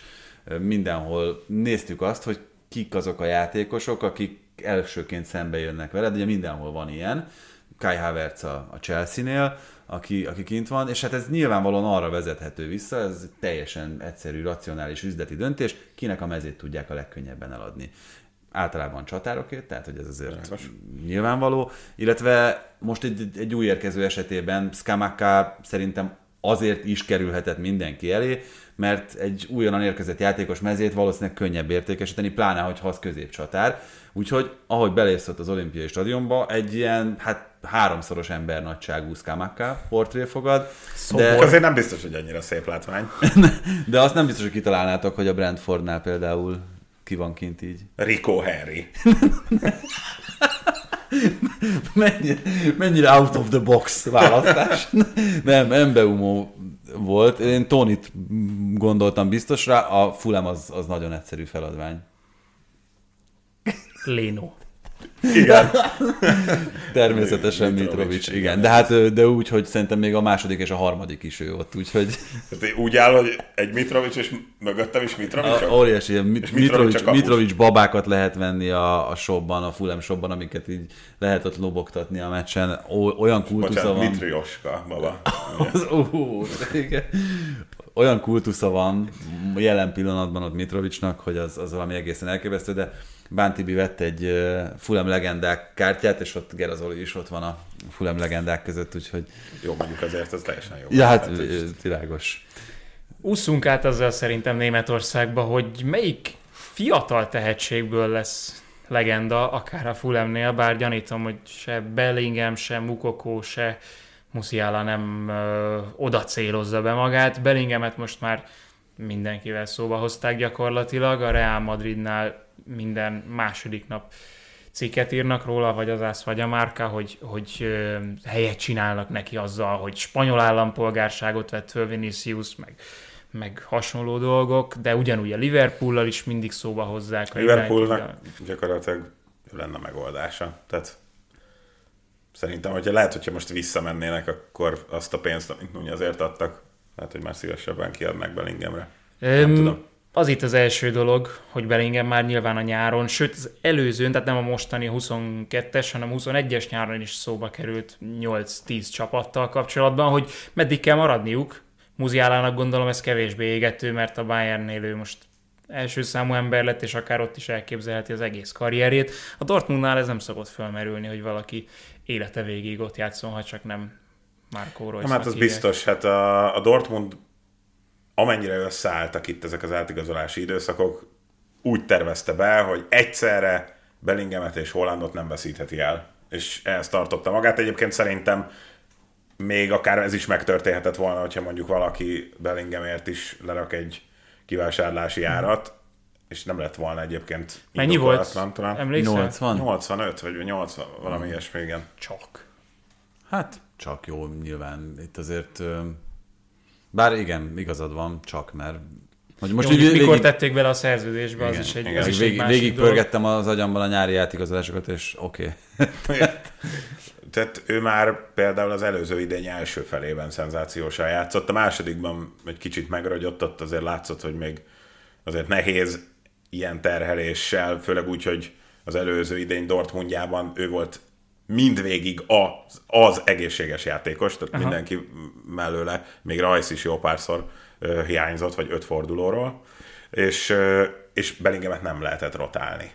mindenhol néztük azt, hogy kik azok a játékosok, akik elsőként szembe jönnek veled, ugye mindenhol van ilyen, Kai Havertz a, a Chelsea-nél, aki, aki kint van, és hát ez nyilvánvalóan arra vezethető vissza, ez teljesen egyszerű, racionális üzleti döntés, kinek a mezét tudják a legkönnyebben eladni. Általában csatárokért, tehát hogy ez azért Világos. nyilvánvaló, illetve most egy, egy új érkező esetében Scamacca szerintem azért is kerülhetett mindenki elé, mert egy újonnan érkezett játékos mezét valószínűleg könnyebb értékesíteni, pláne, hogyha az középcsatár. Úgyhogy, ahogy belépsz ott az olimpiai stadionba, egy ilyen, hát háromszoros ember nagyságú Scamacca portré fogad, De de, azért nem biztos, hogy annyira szép látvány. de azt nem biztos, hogy kitalálnátok, hogy a Brentfordnál például ki van kint így. Rico Henry. mennyire, mennyire out of the box választás. Nem, Mbeumo volt. Én Tonit gondoltam biztos rá, a Fulham az, az nagyon egyszerű feladvány. Léno. Igen. Természetesen Mitrovic, igen. De hát de úgy, hogy szerintem még a második és a harmadik is ő ott, úgyhogy Tehát úgy áll, hogy egy Mitrovic, és mögöttem is Mitrovic. a, óriási ilyen Mit- Mitrovic Mitrovic, babákat lehet venni a, a shopban, a Fulham shopban, amiket így lehet ott lobogtatni a meccsen. O, olyan kultusza Bocsánat, van. Mitrioska, baba. Az, ó, igen. Olyan kultusza van jelen pillanatban ott Mitrovicsnak, hogy az, az valami egészen elképesztő, de Bántibi vett egy Fulham legendák kártyát, és ott Gerazoli is ott van a Fulham legendák között, úgyhogy Jó, mondjuk azért ez teljesen jó. ja, hát világos. Ússzunk át azzal szerintem Németországba, hogy melyik fiatal tehetségből lesz legenda, akár a Fulhamnél, bár gyanítom, hogy se Bellingham, se Mukoko, se Musiala nem ö, oda célozza be magát. Bellinghamet most már mindenkivel szóba hozták gyakorlatilag, a Real Madridnál minden második nap cikket írnak róla, vagy az ász, vagy a márka, hogy, hogy helyet csinálnak neki azzal, hogy spanyol állampolgárságot vett föl Vinicius, meg, meg hasonló dolgok, de ugyanúgy a Liverpoollal is mindig szóba hozzák. a Liverpoolnak United-el. gyakorlatilag lenne a megoldása. Tehát szerintem, hogyha lehet, hogyha most visszamennének, akkor azt a pénzt, amit Nunyi azért adtak, lehet, hogy már szívesebben kiadnak Bellinghamre. Öm, tudom. Az itt az első dolog, hogy Bellingham már nyilván a nyáron, sőt az előzőn, tehát nem a mostani 22-es, hanem 21-es nyáron is szóba került 8-10 csapattal kapcsolatban, hogy meddig kell maradniuk. Muziálának gondolom ez kevésbé égető, mert a Bayernnél ő most első számú ember lett, és akár ott is elképzelheti az egész karrierjét. A Dortmundnál ez nem szokott felmerülni, hogy valaki élete végig ott játszon, ha csak nem Marco royce Nem, hát az biztos, hát a, a Dortmund amennyire összeálltak itt ezek az átigazolási időszakok, úgy tervezte be, hogy egyszerre Bellingemet és Hollandot nem veszítheti el. És ehhez tartotta magát. Egyébként szerintem még akár ez is megtörténhetett volna, hogyha mondjuk valaki Bellingemért is lerak egy kivásárlási árat, és nem lett volna egyébként Mennyi volt? talán. Emlékszel? 80? 85 vagy 80, valami ilyesmi, igen. Csak. Hát csak jó, nyilván. Itt azért... Bár igen, igazad van, csak mert... Hogy Most Jó, így mikor végig, tették bele a szerződésbe, az igen, is egy, igen, az is egy végig, másik végig dolog. pörgettem az agyamban a nyári átigazolásokat, és oké. Okay. Tehát ő már például az előző idény első felében szenzációsan játszott, a másodikban egy kicsit megragyott, ott azért látszott, hogy még azért nehéz ilyen terheléssel, főleg úgy, hogy az előző idény Dortmundjában ő volt mindvégig az, az egészséges játékos, tehát Aha. mindenki mellőle, még Rajsz is jó párszor ö, hiányzott, vagy öt fordulóról, és, ö, és Bellingemet nem lehetett rotálni.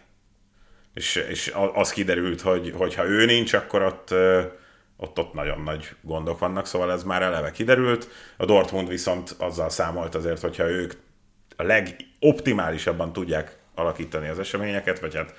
És, és az kiderült, hogy, hogy ha ő nincs, akkor ott, ott, ott nagyon nagy gondok vannak, szóval ez már eleve kiderült. A Dortmund viszont azzal számolt azért, hogyha ők a legoptimálisabban tudják alakítani az eseményeket, vagy hát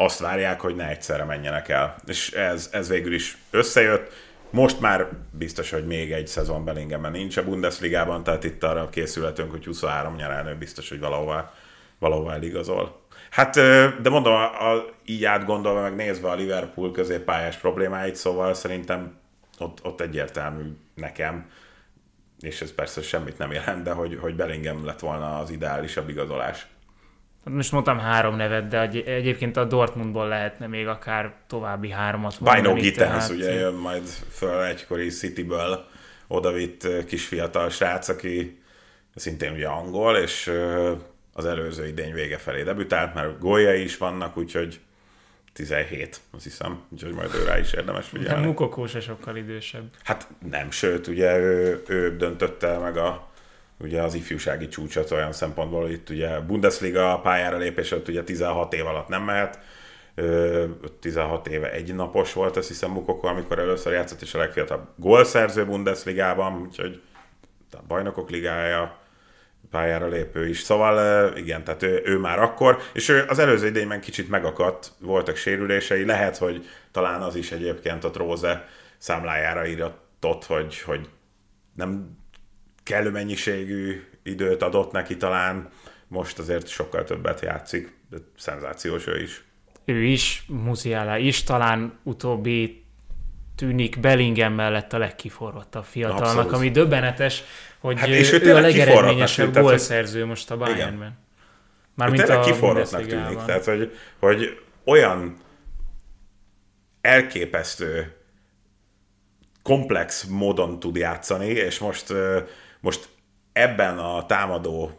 azt várják, hogy ne egyszerre menjenek el. És ez, ez végül is összejött. Most már biztos, hogy még egy szezon Bellinghamben nincs a Bundesligában, tehát itt arra készületünk, hogy 23 nyarán ő biztos, hogy valahova, valahova eligazol. Hát, de mondom, a, a, így átgondolva, meg nézve a Liverpool középpályás problémáit, szóval szerintem ott, ott egyértelmű nekem, és ez persze semmit nem jelent, de hogy, hogy Bellingham lett volna az ideálisabb igazolás. Most mondtam három nevet, de egy- egyébként a Dortmundból lehetne még akár további háromat mondani, Gittens tehát- ugye jön majd föl egykori Cityből odavitt kis fiatal srác, aki szintén ugye angol, és ö, az előző idény vége felé debütált, mert góljai is vannak, úgyhogy 17, azt hiszem, úgyhogy majd ő rá is érdemes De figyelni. Mukokó se sokkal idősebb. Hát nem, sőt, ugye ő, ő döntötte meg a, ugye az ifjúsági csúcsot olyan szempontból, hogy itt ugye Bundesliga pályára lépés ott ugye 16 év alatt nem mehet, Ö, 16 éve egy napos volt, azt hiszem Mukoko, amikor először játszott, és a legfiatalabb gólszerző Bundesligában, úgyhogy a bajnokok ligája pályára lépő is. Szóval igen, tehát ő, ő már akkor, és ő az előző idényben kicsit megakadt, voltak sérülései, lehet, hogy talán az is egyébként ott Róze számlájára írott, hogy, hogy nem kellő mennyiségű időt adott neki talán, most azért sokkal többet játszik, de szenzációs ő is. Ő is, Musiala is, talán utóbbi tűnik Bellingham mellett a legkiforrottabb fiatalnak, Abszolút. ami döbbenetes, hogy Hát hát és ő ő, ő a legeredményesebb gólszerző most a Bayernben. Ő Mármint tényleg a kiforrottnak tűnik, tehát hogy, hogy olyan elképesztő komplex módon tud játszani, és most, most ebben a támadó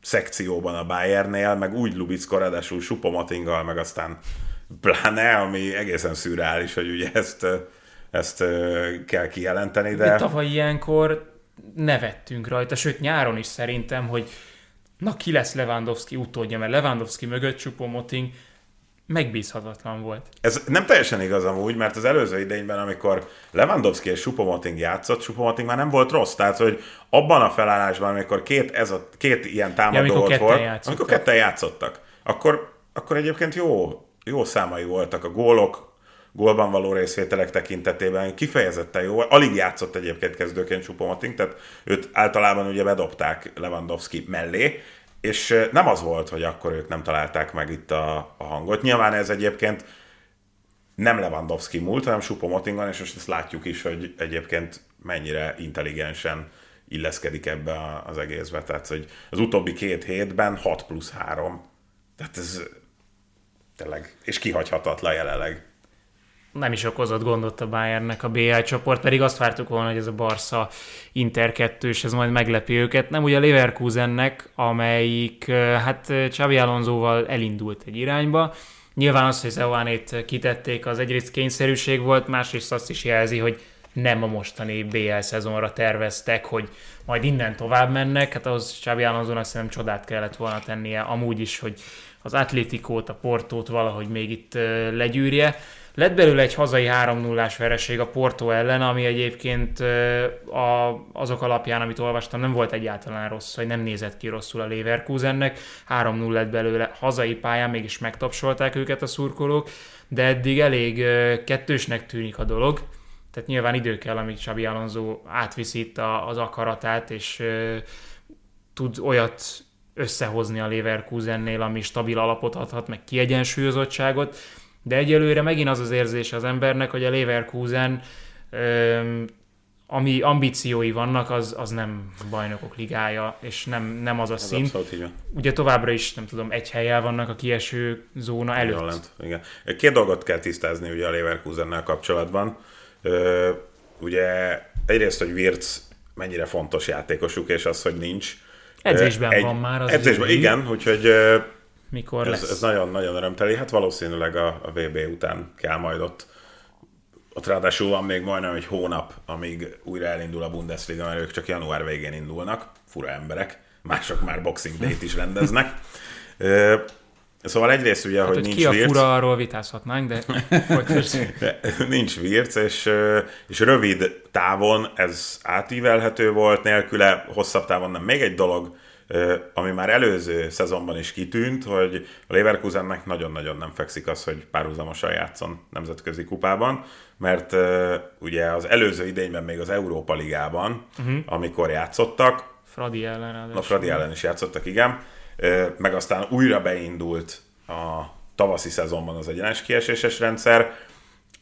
szekcióban a Bayernnél, meg úgy Lubicko, ráadásul Supomotinggal, meg aztán pláne, ami egészen szürreális, hogy ugye ezt, ezt kell kijelenteni, De... de Tavaly ilyenkor nevettünk rajta, sőt nyáron is szerintem, hogy na ki lesz Lewandowski utódja, mert Lewandowski mögött Choupo-Moting megbízhatatlan volt. Ez nem teljesen igaz amúgy, mert az előző idényben, amikor Lewandowski és Supomoting játszott, Supomoting már nem volt rossz. Tehát, hogy abban a felállásban, amikor két, ez a, két ilyen támadó amikor volt, ketten volt játszottak. amikor ketten játszottak, akkor, akkor egyébként jó, jó számai voltak a gólok, gólban való részvételek tekintetében kifejezetten jó. Alig játszott egyébként kezdőként Supomoting, tehát őt általában ugye bedobták Lewandowski mellé, és nem az volt, hogy akkor ők nem találták meg itt a, a hangot. Nyilván ez egyébként nem Lewandowski múlt, hanem Supomoting van, és most ezt látjuk is, hogy egyébként mennyire intelligensen illeszkedik ebbe az egészbe. Tehát, hogy az utóbbi két hétben 6 plusz 3. Tehát ez tényleg, és kihagyhatatlan jelenleg. Nem is okozott gondot a Bayernnek a BI csoport, pedig azt vártuk volna, hogy ez a Barca Inter 2 ez majd meglepi őket. Nem ugye a Leverkusennek, amelyik hát Xabi Alonsoval elindult egy irányba. Nyilván az, hogy Zeoánét kitették, az egyrészt kényszerűség volt, másrészt azt is jelzi, hogy nem a mostani BL szezonra terveztek, hogy majd innen tovább mennek, hát ahhoz Csábi Alonsonak szerintem csodát kellett volna tennie, amúgy is, hogy az Atlétikót, a Portót valahogy még itt legyűrje. Lett belőle egy hazai 3-0-ás vereség a Porto ellen, ami egyébként a, azok alapján, amit olvastam, nem volt egyáltalán rossz, vagy nem nézett ki rosszul a Leverkusennek. 3-0 lett belőle hazai pályán, mégis megtapsolták őket a szurkolók, de eddig elég kettősnek tűnik a dolog. Tehát nyilván idő kell, amíg Xabi Alonso átviszi itt az akaratát, és tud olyat összehozni a Leverkusennél, ami stabil alapot adhat, meg kiegyensúlyozottságot, de egyelőre megint az az érzése az embernek, hogy a Leverkusen öm, ami ambíciói vannak, az, az nem bajnokok ligája, és nem, nem az a Ez szint. Ugye továbbra is, nem tudom, egy helyel vannak a kieső zóna előtt. Nagyon lent, igen. Két dolgot kell tisztázni ugye a Leverkusennel kapcsolatban. Ö, ugye egyrészt, hogy Wirtz mennyire fontos játékosuk, és az, hogy nincs. Edzésben Ö, van már az Edzésben, idő. igen, úgyhogy Mikor ez, lesz? ez nagyon-nagyon örömteli. Hát valószínűleg a, a VB után kell majd ott ott ráadásul van még majdnem egy hónap, amíg újra elindul a Bundesliga, mert ők csak január végén indulnak, fura emberek, mások már Boxing Day-t is rendeznek. Szóval egyrészt ugye, Hát, hogy hogy nincs ki a Wirtz, fura, arról vitázhatnánk, de nincs Wirtz, és, és rövid távon ez átívelhető volt, nélküle hosszabb távon nem. Még egy dolog, ami már előző szezonban is kitűnt, hogy a Leverkusennek nagyon-nagyon nem fekszik az, hogy párhuzamosan játszon nemzetközi kupában, mert ugye az előző idényben még az Európa Ligában, uh-huh. amikor játszottak, Fradi ellen ráadásul. a Fradi ellen is játszottak, igen. Meg aztán újra beindult a tavaszi szezonban az egyenes kieséses rendszer,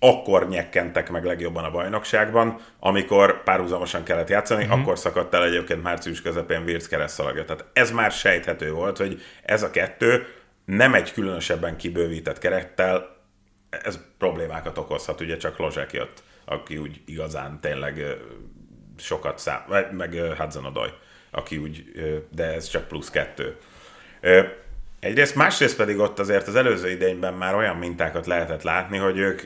akkor nyekkentek meg legjobban a bajnokságban, amikor párhuzamosan kellett játszani, uh-huh. akkor szakadt el egyébként március közepén Virc keresztszalagja. Tehát ez már sejthető volt, hogy ez a kettő nem egy különösebben kibővített kerettel, ez problémákat okozhat, ugye csak Lozsák jött, aki úgy igazán tényleg sokat szám, meg Hudson Odoi, aki úgy, de ez csak plusz kettő. Egyrészt, másrészt pedig ott azért az előző idényben már olyan mintákat lehetett látni, hogy ők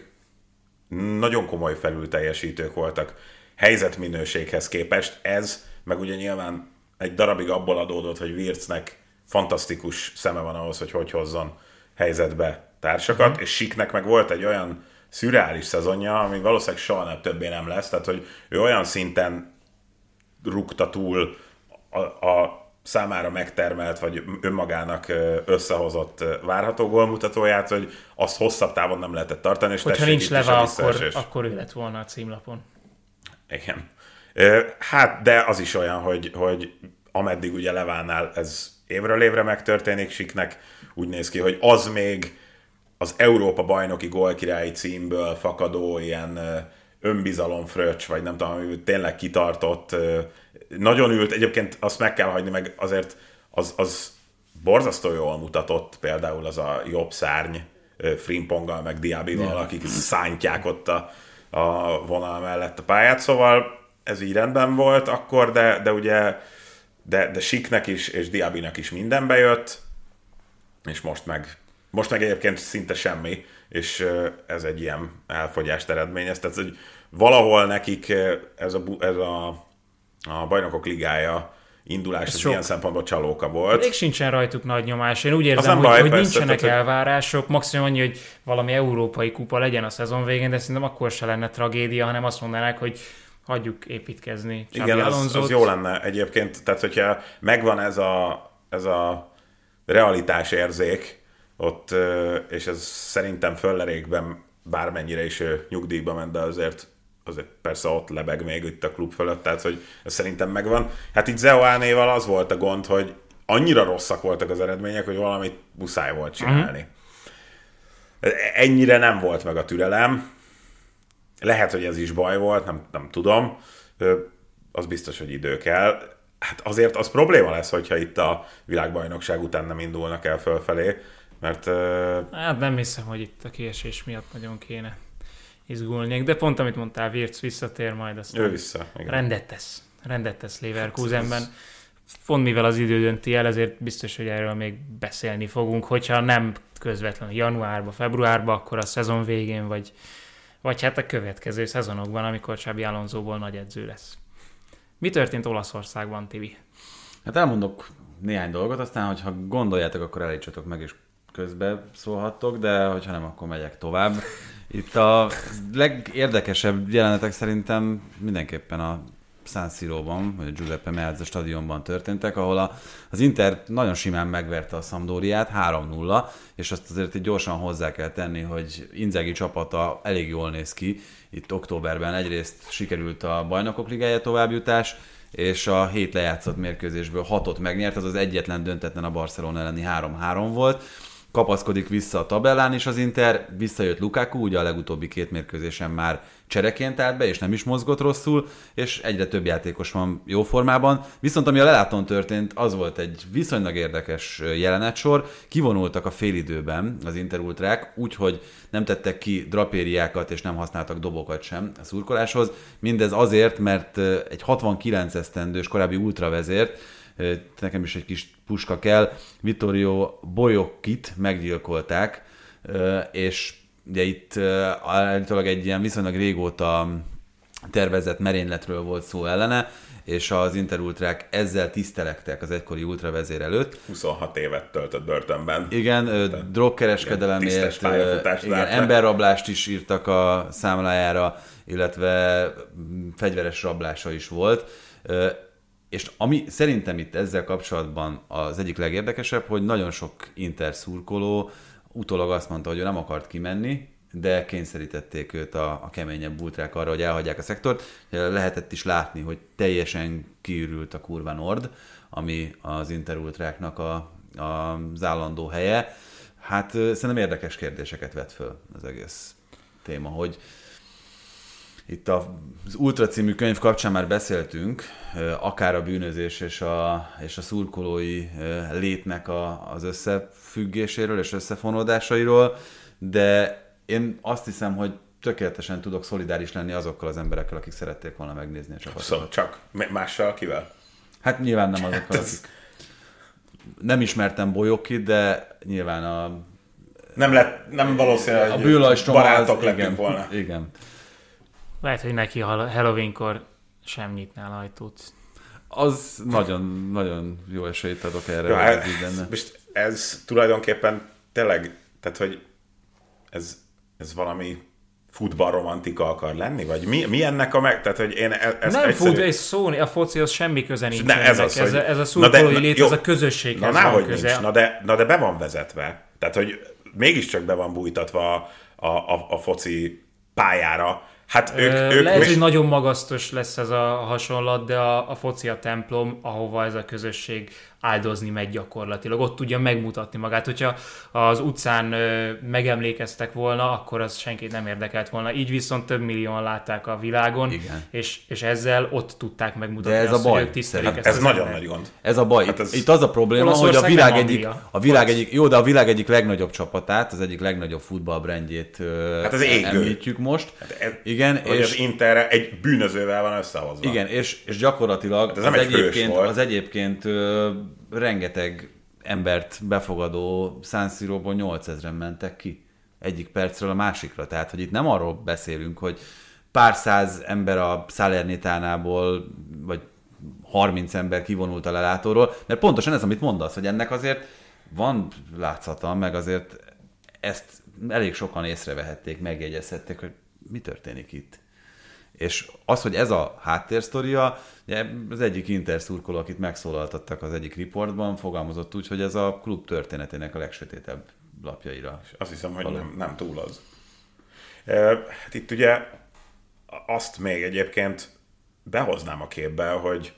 nagyon komoly felülteljesítők voltak helyzetminőséghez képest. Ez, meg ugye nyilván egy darabig abból adódott, hogy Wirtznek fantasztikus szeme van ahhoz, hogy hogy hozzon helyzetbe társakat, és Siknek meg volt egy olyan szürreális szezonja, ami valószínűleg soha nem többé nem lesz, tehát hogy ő olyan szinten rúgta túl a, a számára megtermelt, vagy önmagának összehozott várható gólmutatóját, hogy azt hosszabb távon nem lehetett tartani, és Hogyha nincs leve, akkor, akkor ő lett volna a címlapon. Igen. Hát, de az is olyan, hogy, hogy ameddig ugye Levánál ez évről évre megtörténik, Siknek úgy néz ki, hogy az még az Európa bajnoki gólkirályi címből fakadó ilyen ö, önbizalomfröccs, vagy nem tudom, ami tényleg kitartott, nagyon ült, egyébként azt meg kell hagyni, meg azért az, az borzasztó jól mutatott, például az a jobb szárny Frimponggal, meg Diabival, akik szántják ott a, a vonal mellett a pályát, szóval ez így rendben volt akkor, de, de ugye de, de Siknek is, és Diabinak is minden bejött, és most meg, most meg egyébként szinte semmi, és ez egy ilyen elfogyást eredményez. Tehát, hogy valahol nekik ö, ez a, ez a, a bajnokok ligája indulás, ez sok. ilyen szempontból csalóka volt. Még sincsen rajtuk nagy nyomás. Én úgy érzem, hogy, baj, hogy persze, nincsenek tehát, elvárások. Maximum annyi, hogy valami európai kupa legyen a szezon végén, de szerintem akkor se lenne tragédia, hanem azt mondanák, hogy hagyjuk építkezni. Xabi Igen, az, az jó lenne egyébként, tehát hogyha megvan ez a, ez a realitás érzék, ott, ö, és ez szerintem föllerékben bármennyire is ő nyugdíjba ment, de azért, azért persze ott lebeg még itt a klub fölött, tehát hogy ez szerintem megvan. Hát itt Zeoánéval az volt a gond, hogy annyira rosszak voltak az eredmények, hogy valamit muszáj volt csinálni. Ennyire nem volt meg a türelem, lehet, hogy ez is baj volt, nem, nem tudom. Az biztos, hogy idő kell. Hát azért az probléma lesz, hogyha itt a világbajnokság után nem indulnak el fölfelé, mert Hát nem hiszem, hogy itt a kiesés miatt nagyon kéne izgulnék, de pont amit mondtál, Virc visszatér majd, aztán ő vissza. Igen. rendet tesz. Rendet tesz Leverkusenben. Pont mivel az idő dönti el, ezért biztos, hogy erről még beszélni fogunk. Hogyha nem közvetlenül januárba, februárba, akkor a szezon végén, vagy, vagy hát a következő szezonokban, amikor Csabi Alonsoból nagy edző lesz. Mi történt Olaszországban, Tibi? Hát elmondok néhány dolgot, aztán, hogyha gondoljátok, akkor elítsatok meg, és közbe szólhattok, de hogyha nem, akkor megyek tovább. Itt a legérdekesebb jelenetek szerintem mindenképpen a San Siro-ban, vagy a Giuseppe Meazza stadionban történtek, ahol a, az Inter nagyon simán megverte a Sampdoriát 3-0, és azt azért gyorsan hozzá kell tenni, hogy Inzaghi csapata elég jól néz ki. Itt októberben egyrészt sikerült a Bajnokok Ligája továbbjutás, és a hét lejátszott mérkőzésből hatot megnyert, az az egyetlen döntetlen a Barcelona elleni 3-3 volt kapaszkodik vissza a tabellán is az Inter, visszajött Lukaku, ugye a legutóbbi két mérkőzésen már csereként állt be, és nem is mozgott rosszul, és egyre több játékos van jó formában. Viszont ami a lelátón történt, az volt egy viszonylag érdekes jelenetsor. Kivonultak a félidőben az Inter ultrák, úgyhogy nem tettek ki drapériákat, és nem használtak dobokat sem a szurkoláshoz. Mindez azért, mert egy 69 esztendős korábbi ultravezért nekem is egy kis puska kell, Vittorio Boyokkit meggyilkolták, és ugye itt állítólag egy ilyen viszonylag régóta tervezett merényletről volt szó ellene, és az interultrák ezzel tisztelektek az egykori ultravezér előtt. 26 évet töltött börtönben. Igen, drogkereskedelemért, igen, emberrablást is írtak a számlájára, illetve fegyveres rablása is volt és ami szerintem itt ezzel kapcsolatban az egyik legérdekesebb, hogy nagyon sok Inter szurkoló utólag azt mondta, hogy ő nem akart kimenni, de kényszerítették őt a, a keményebb ultrák arra, hogy elhagyják a szektort. Lehetett is látni, hogy teljesen kiürült a kurva Nord, ami az Inter ultráknak a, a, az állandó helye. Hát szerintem érdekes kérdéseket vet föl az egész téma, hogy itt az Ultra című könyv kapcsán már beszéltünk, akár a bűnözés és a, és a szurkolói létnek a, az összefüggéséről és összefonódásairól, de én azt hiszem, hogy tökéletesen tudok szolidáris lenni azokkal az emberekkel, akik szerették volna megnézni a csapatokat. Szóval csak mással kivel? Hát nyilván nem azokkal, akik... Nem ismertem Bolyokit, de nyilván a... Nem, lett, nem valószínű, hogy barátok lettünk volna. Igen. Lehet, hogy neki Halloweenkor sem nyitnál ajtót. Az nagyon, nagyon jó esélyt adok erre. Ja, ez, benne. Most ez tulajdonképpen tényleg, tehát hogy ez, ez valami futballromantika akar lenni? Vagy mi, mi ennek a meg... Tehát, hogy én e- ezt Nem egyszerű... fut és szóni, a focihoz semmi köze nincs. Ne, ez, az, ez, hogy... a, ez a szurkolói lét, ez a közösséghez na, van köze. Nincs. Na, de, na de be van vezetve. Tehát, hogy mégiscsak be van bújtatva a, a, a, a foci pályára, Hát ők, Ö, ők Lehet, hogy nagyon magasztos lesz ez a hasonlat, de a, a foci a templom, ahova ez a közösség áldozni megy gyakorlatilag. Ott tudja megmutatni magát. Hogyha az utcán ö, megemlékeztek volna, akkor az senkit nem érdekelt volna. Így viszont több millióan látták a világon, Igen. És, és ezzel ott tudták megmutatni De ez azt, a baj, hogy ők tisztelik hát ezt ez nagyon nagy gond. Ez a baj. Hát Hát ez- ez... Itt az a probléma, hogy a világ egyik, a világ egyik, jó, de a világ egyik legnagyobb csapatát, az egyik legnagyobb futballbrandjét Hát égő. említjük most. Ez, Igen, és az Interre egy bűnözővel van összehozva. Igen, és, és gyakorlatilag Hát ez az, egyébként, az egyébként rengeteg embert befogadó San Siro-ból 8000-en mentek ki egyik percről a másikra. Tehát, hogy itt nem arról beszélünk, hogy pár száz ember a Salernitánából, vagy 30 ember kivonult a lelátóról, mert pontosan ez, amit mondasz, hogy ennek azért van látszata, meg azért ezt elég sokan észrevehették, megjegyezhették, hogy mi történik itt. És az, hogy ez a háttérsztoria, az egyik Inter szurkoló, akit megszólaltattak az egyik riportban, fogalmazott úgy, hogy ez a klub történetének a legsötétebb lapjaira. Azt hiszem, hogy Való. nem, nem túl az. Hát itt ugye azt még egyébként behoznám a képbe, hogy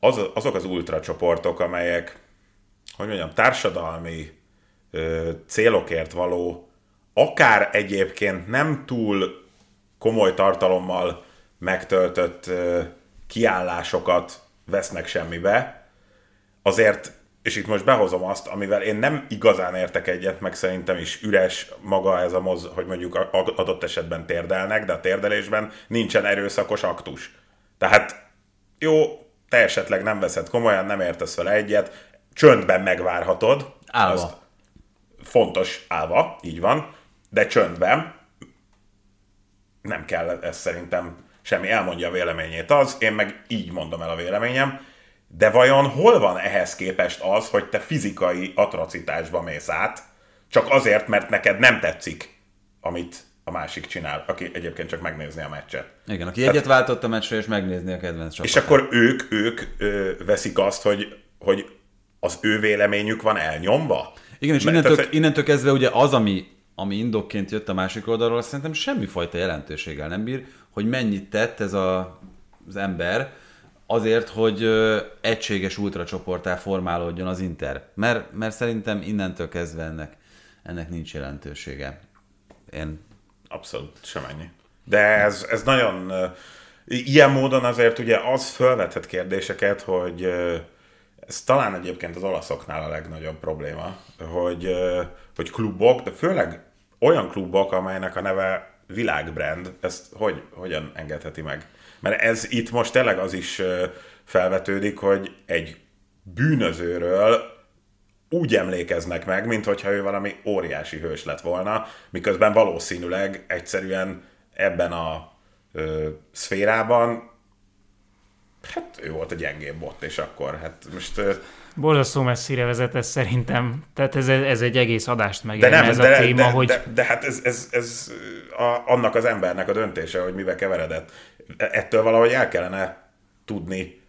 az, azok az ultracsoportok, amelyek, hogy mondjam, társadalmi ö, célokért való, akár egyébként nem túl komoly tartalommal megtöltött kiállásokat vesznek semmibe, azért, és itt most behozom azt, amivel én nem igazán értek egyet, meg szerintem is üres maga ez a moz, hogy mondjuk adott esetben térdelnek, de a térdelésben nincsen erőszakos aktus. Tehát jó, te esetleg nem veszed komolyan, nem értesz vele egyet, csöndben megvárhatod. Állva. fontos állva, így van, de csöndben. Nem kell ez szerintem semmi, elmondja a véleményét az, én meg így mondom el a véleményem, de vajon hol van ehhez képest az, hogy te fizikai atrocitásba mész át, csak azért, mert neked nem tetszik, amit a másik csinál, aki egyébként csak megnézni a meccset. Igen, aki egyet váltott a meccsre, és megnézni a kedvenc csapatát. És akkor ők, ők ö, veszik azt, hogy, hogy az ő véleményük van elnyomva? Igen, és Mert- innentől, tehát- innentől kezdve ugye az, ami, ami indokként jött a másik oldalról, szerintem semmifajta jelentőséggel nem bír, hogy mennyit tett ez a, az ember azért, hogy egységes ultracsoportá formálódjon az Inter. Mert, mert szerintem innentől kezdve ennek, ennek nincs jelentősége. Én Abszolút, semennyi. De ez, ez nagyon... Ilyen módon azért ugye az felvethet kérdéseket, hogy ez talán egyébként az olaszoknál a legnagyobb probléma, hogy, hogy klubok, de főleg olyan klubok, amelynek a neve világbrand, ezt hogy, hogyan engedheti meg? Mert ez itt most tényleg az is felvetődik, hogy egy bűnözőről úgy emlékeznek meg, mint hogyha ő valami óriási hős lett volna, miközben valószínűleg egyszerűen ebben a ö, szférában hát ő volt a gyengébb ott, és akkor hát most Borzasztó messzire vezet ez szerintem. Tehát ez, ez egy egész adást de megérne nem, ez de, a téma, de, hogy de, de, hát ez, ez, ez a, annak az embernek a döntése, hogy mibe keveredett. Ettől valahogy el kellene tudni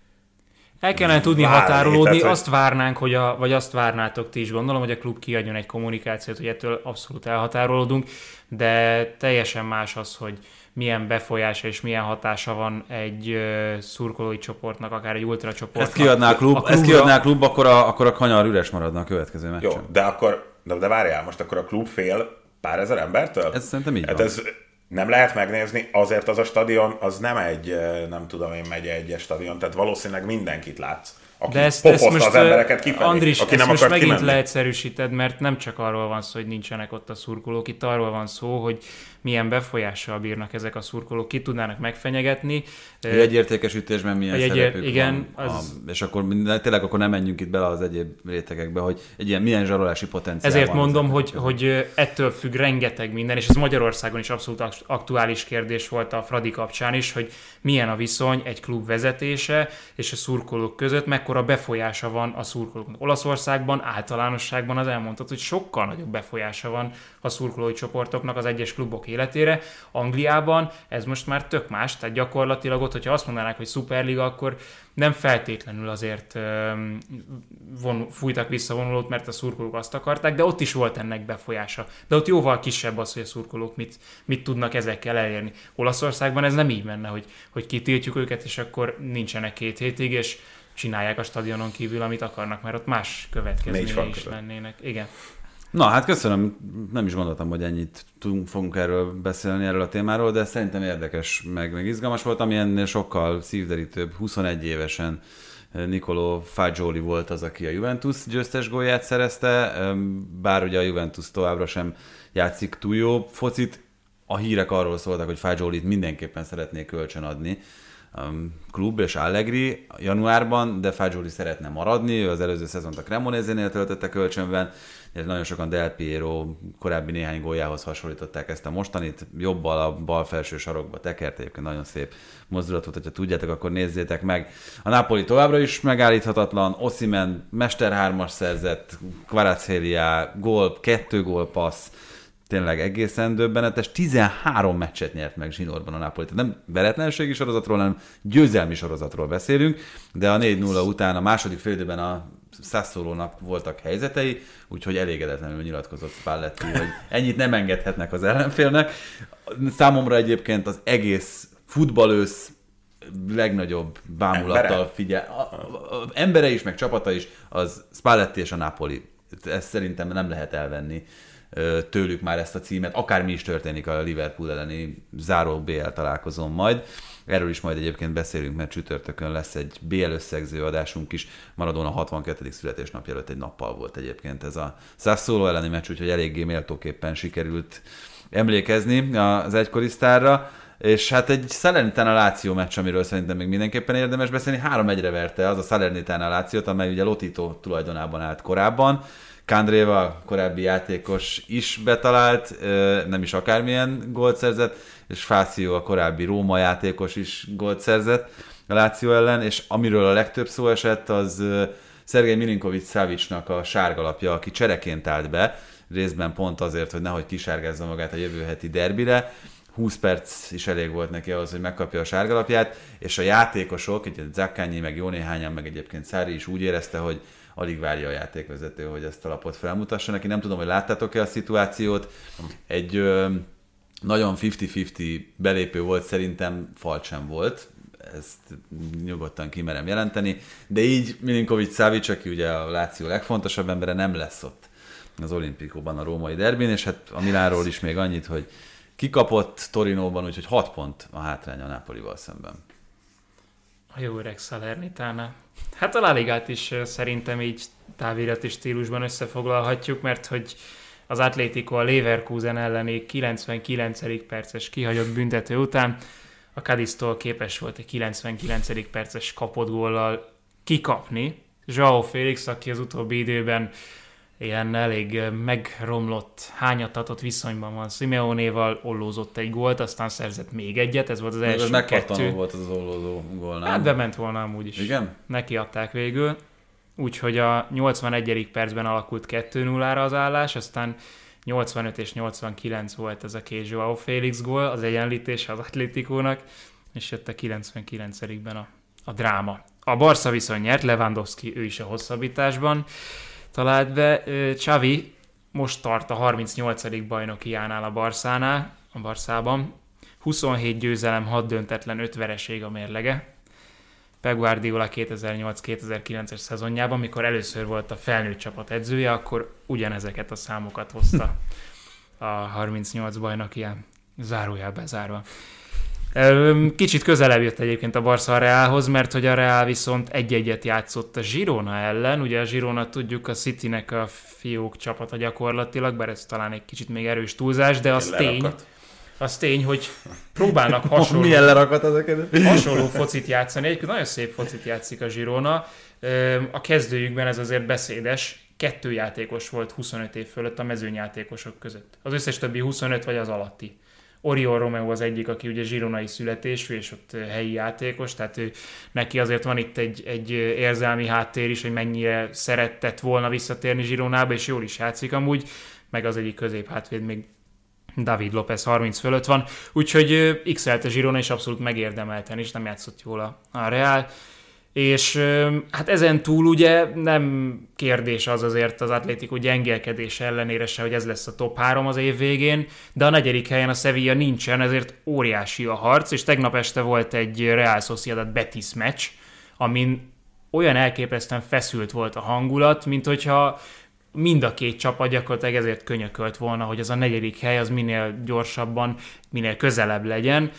El kellene tudni Várni, határolódni, tehát, hogy- azt várnánk, hogy a, vagy azt várnátok ti is, gondolom, hogy a klub kiadjon egy kommunikációt, hogy ettől abszolút elhatárolódunk, de teljesen más az, hogy milyen befolyása és milyen hatása van egy szurkolói csoportnak, akár egy ultracsoportnak. ezt kiadná a klub, a ezt kiadná a klub akkor, a, akkor a kanyar üres maradna a következő meccsen. Jó, de akkor, de, de várjál, most akkor a klub fél pár ezer embertől? Ez szerintem így hát van. ez nem lehet megnézni, azért az a stadion, az nem egy, nem tudom én, megye egyes stadion, tehát valószínűleg mindenkit látsz. Aki De ezt, ezt most, az embereket kifelé, Andris, aki ezt nem most akart megint kimenni. leegyszerűsíted, mert nem csak arról van szó, hogy nincsenek ott a szurkolók, itt arról van szó, hogy milyen befolyással bírnak ezek a szurkolók, ki tudnának megfenyegetni. Egy egyértékes ütésben milyen Egy szerepük igen, van. az- A, és akkor tényleg akkor nem menjünk itt bele az egyéb rétegekbe, hogy egy ilyen milyen zsarolási potenciál Ezért van mondom, hogy, hogy ettől függ rengeteg minden, és ez Magyarországon is abszolút ak- aktuális kérdés volt a Fradi kapcsán is, hogy milyen a viszony egy klub vezetése és a szurkolók között, mekkora befolyása van a szurkolóknak. Olaszországban általánosságban az elmondhat, hogy sokkal nagyobb befolyása van a szurkolói csoportoknak az egyes klubok életére. Angliában ez most már tök más, tehát gyakorlatilag ott, hogyha azt mondanák, hogy szuperliga, akkor nem feltétlenül azért von, fújtak vissza vonulót, mert a szurkolók azt akarták, de ott is volt ennek befolyása. De ott jóval kisebb az, hogy a szurkolók mit, mit tudnak ezekkel elérni. Olaszországban ez nem így menne, hogy, hogy kitiltjuk őket, és akkor nincsenek két hétig, és csinálják a stadionon kívül, amit akarnak, mert ott más következményei is lennének. Igen. Na, hát köszönöm. Nem is gondoltam, hogy ennyit tudunk, fogunk erről beszélni, erről a témáról, de szerintem érdekes, meg, meg izgalmas volt, ami ennél sokkal szívderítőbb. 21 évesen Nicolò Fagioli volt az, aki a Juventus győztes gólját szerezte, bár ugye a Juventus továbbra sem játszik túl jó focit. A hírek arról szóltak, hogy Fagiolit mindenképpen szeretnék kölcsön adni um, klub és Allegri januárban, de Fagioli szeretne maradni, ő az előző szezont a Cremonese-nél töltötte kölcsönben, nagyon sokan Del Piero korábbi néhány góljához hasonlították ezt a mostanit, jobbal a bal felső sarokba tekert, egyébként nagyon szép mozdulat volt, hogyha tudjátok, akkor nézzétek meg. A Napoli továbbra is megállíthatatlan, Osimen mesterhármas szerzett, Kvaratskhelia gól, kettő gól passz, tényleg egészen döbbenetes. 13 meccset nyert meg zsinórban a Napoli. Tehát nem veretlenségi sorozatról, hanem győzelmi sorozatról beszélünk, de a 4-0 után a második félidőben a Sassuolo-nak voltak helyzetei, úgyhogy elégedetlenül nyilatkozott Spalletti, hogy ennyit nem engedhetnek az ellenfélnek. Számomra egyébként az egész futballősz legnagyobb bámulattal Embere? figyel. A, a, a, embere is, meg csapata is, az Spalletti és a Napoli. Ezt szerintem nem lehet elvenni tőlük már ezt a címet, akármi is történik a Liverpool elleni záró BL találkozón majd. Erről is majd egyébként beszélünk, mert csütörtökön lesz egy BL összegző adásunk is. Maradona 62. születésnapja előtt egy nappal volt egyébként ez a Sassuolo elleni meccs, úgyhogy eléggé méltóképpen sikerült emlékezni az egykori sztárra. És hát egy Salernitana Láció meccs, amiről szerintem még mindenképpen érdemes beszélni, három egyre verte az a Salernitana Lációt, amely ugye Lotito tulajdonában állt korábban. Kandréva, korábbi játékos is betalált, nem is akármilyen gólt szerzett, és Fáció, a korábbi Róma játékos is gólt szerzett a Láció ellen, és amiről a legtöbb szó esett, az Szergej Milinkovic Szávicsnak a sárgalapja, aki csereként állt be, részben pont azért, hogy nehogy kisárgázza magát a jövő heti derbire, 20 perc is elég volt neki ahhoz, hogy megkapja a sárgalapját, és a játékosok, egy Zakkányi, meg jó néhányan, meg egyébként Szári is úgy érezte, hogy alig várja a játékvezető, hogy ezt a lapot felmutassa neki. Nem tudom, hogy láttátok-e a szituációt. Egy ö, nagyon 50-50 belépő volt, szerintem falt sem volt, ezt nyugodtan kimerem jelenteni, de így Milinkovic Savic, aki ugye a Láció legfontosabb embere, nem lesz ott az olimpikóban a római derbin, és hát a Milánról is még annyit, hogy kikapott Torinóban, úgyhogy 6 pont a hátrány a Napolival szemben. A jó öreg Salernitana. Hát a Laligát is szerintem így távirati stílusban összefoglalhatjuk, mert hogy az Atlético a Leverkusen elleni 99. perces kihagyott büntető után a Cadiz-tól képes volt egy 99. perces kapott góllal kikapni. Joao Félix, aki az utóbbi időben ilyen elég megromlott, hányatatott viszonyban van Simeonéval, ollózott egy gólt, aztán szerzett még egyet, ez volt az első Ez kettő. volt az, az ollózó gól, nem? Hát bement volna amúgy is. Igen? Neki adták végül. Úgyhogy a 81. percben alakult 2-0-ra az állás, aztán 85 és 89 volt ez a két Joao Félix gól, az egyenlítés az Atlétikónak, és jött a 99-ben a, a dráma. A Barca viszont nyert, Lewandowski ő is a hosszabbításban talált be. Xavi most tart a 38. bajnokiánál a Barszánál, a Barszában. 27 győzelem, 6 döntetlen, 5 vereség a mérlege. Pep Guardiola 2008-2009-es szezonjában, mikor először volt a felnőtt csapat edzője, akkor ugyanezeket a számokat hozta a 38 bajnokián, zárójel bezárva. Kicsit közelebb jött egyébként a Barca a Realhoz, mert hogy a Real viszont egy-egyet játszott a Girona ellen. Ugye a Girona tudjuk a Citynek a fiók csapata gyakorlatilag, bár ez talán egy kicsit még erős túlzás, de az tény, az tény, hogy próbálnak hasonló, Milyen lerakat ezeket? hasonló focit játszani. Egyébként nagyon szép focit játszik a Girona. A kezdőjükben ez azért beszédes. Kettő játékos volt 25 év fölött a mezőnyjátékosok között. Az összes többi 25 vagy az alatti. Oriol Romeo az egyik, aki ugye zsironai születésű, és ott helyi játékos, tehát ő, neki azért van itt egy, egy érzelmi háttér is, hogy mennyire szeretett volna visszatérni Zsironába, és jól is játszik amúgy, meg az egyik középhátvéd még David López 30 fölött van, úgyhogy x a Zsirona, és abszolút megérdemelten is, nem játszott jól a, a Real. És hát ezen túl ugye nem kérdés az azért az Atlético gyengélkedés ellenére se, hogy ez lesz a top 3 az év végén, de a negyedik helyen a Sevilla nincsen, ezért óriási a harc, és tegnap este volt egy Real Sociedad Betis meccs, amin olyan elképesztően feszült volt a hangulat, mint hogyha mind a két csapat gyakorlatilag ezért könyökölt volna, hogy az a negyedik hely az minél gyorsabban, minél közelebb legyen.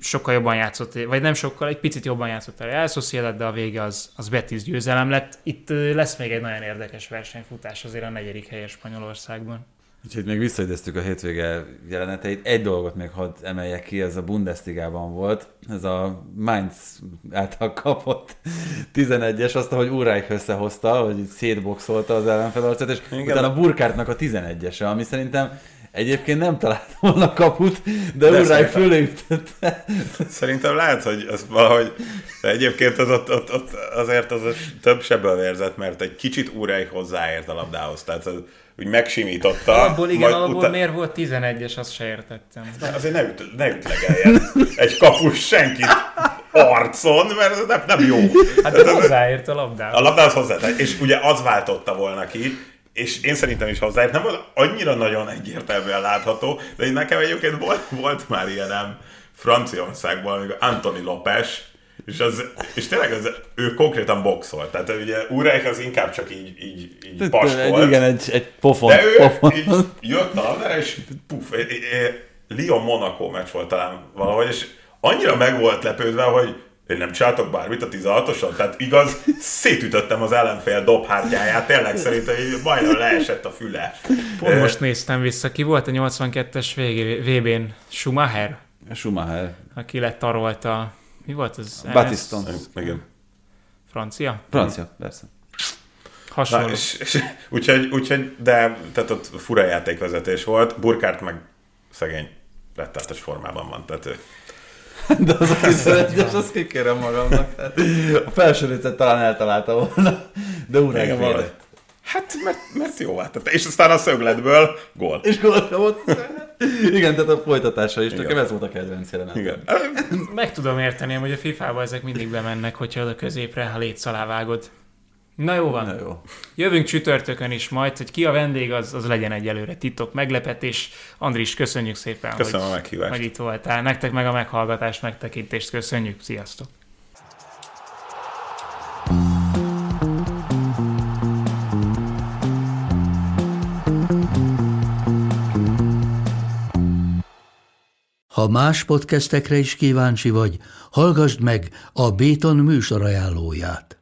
Sokkal jobban játszott, vagy nem sokkal, egy picit jobban játszott a Real Sociedad, de a vége az, az Betis győzelem lett. Itt lesz még egy nagyon érdekes versenyfutás azért a negyedik helyes Spanyolországban. Úgyhogy még visszaideztük a hétvége jeleneteit. Egy dolgot még hadd emeljek ki, ez a Bundesligában volt. Ez a Mainz által kapott 11-es, azt, hogy Úráik összehozta, hogy szétboxolta az ellenfelarcát, és Igen. utána a Burkártnak a 11-ese, ami szerintem Egyébként nem találtam volna kaput, de, de Uráj fölütötte. Szerintem lehet, hogy az valahogy, de egyébként az ott, ott, ott azért az több sebből vérzett, mert egy kicsit Uráj hozzáért a labdához. Tehát az, úgy megsimította. Abból igen, abból utá... miért volt 11-es, azt se értettem. De azért ne, üt, ne ütlegeljen egy kapus senkit arcon, mert ez nem, nem jó. Hát de hozzáért a labdához. A labdához hozzá, és ugye az váltotta volna ki, és én szerintem is hozzáért, nem volt annyira nagyon egyértelműen látható, de nekem egyébként volt, volt már ilyenem Franciaországban, amikor Anthony Lopes, és, az, és tényleg az, ő konkrétan boxolt. Tehát ugye Úrek az inkább csak így, így, így paskolt. Igen, egy, egy pofon. De ő pofon. így jött a labdára, és puf, Lyon-Monaco meccs volt talán valahogy, és annyira meg volt lepődve, hogy én nem csináltok bármit a 16-oson? Tehát igaz, szétütöttem az ellenfél dobhártyáját, tényleg szerintem így majdnem leesett a füle. Pont most néztem vissza, ki volt a 82-es VB-n? Schumacher? Schumacher. aki letarolta, mi volt az? Batiston. Igen. Francia? Francia, persze. Hasonló. Na, és, és, úgyhogy, úgyhogy, de tehát ott fura játékvezetés volt, Burkárt meg szegény rettenetes formában van, tehát De az a 21-es, azt kikérem magamnak. Hát, a felső récet talán eltalálta volna, de urága védett. Hát, mert, mert jó tette. És aztán a szögletből gól. És gólt kapott. Igen, tehát a folytatása is, Igen. ez volt a kedvenc jelenet. Igen. Meg tudom érteni, hogy a FIFA-ba ezek mindig bemennek, hogyha oda középre, ha létsz alá vágod. Na jó van. Na jó. Jövünk csütörtökön is majd, hogy ki a vendég, az, az legyen egyelőre titok, meglepetés. Andris, köszönjük szépen, Köszönöm a hogy, meghívást. hogy itt voltál. Nektek meg a meghallgatást, megtekintést köszönjük. Sziasztok! Ha más podcastekre is kíváncsi vagy, hallgassd meg a Béton műsor ajánlóját.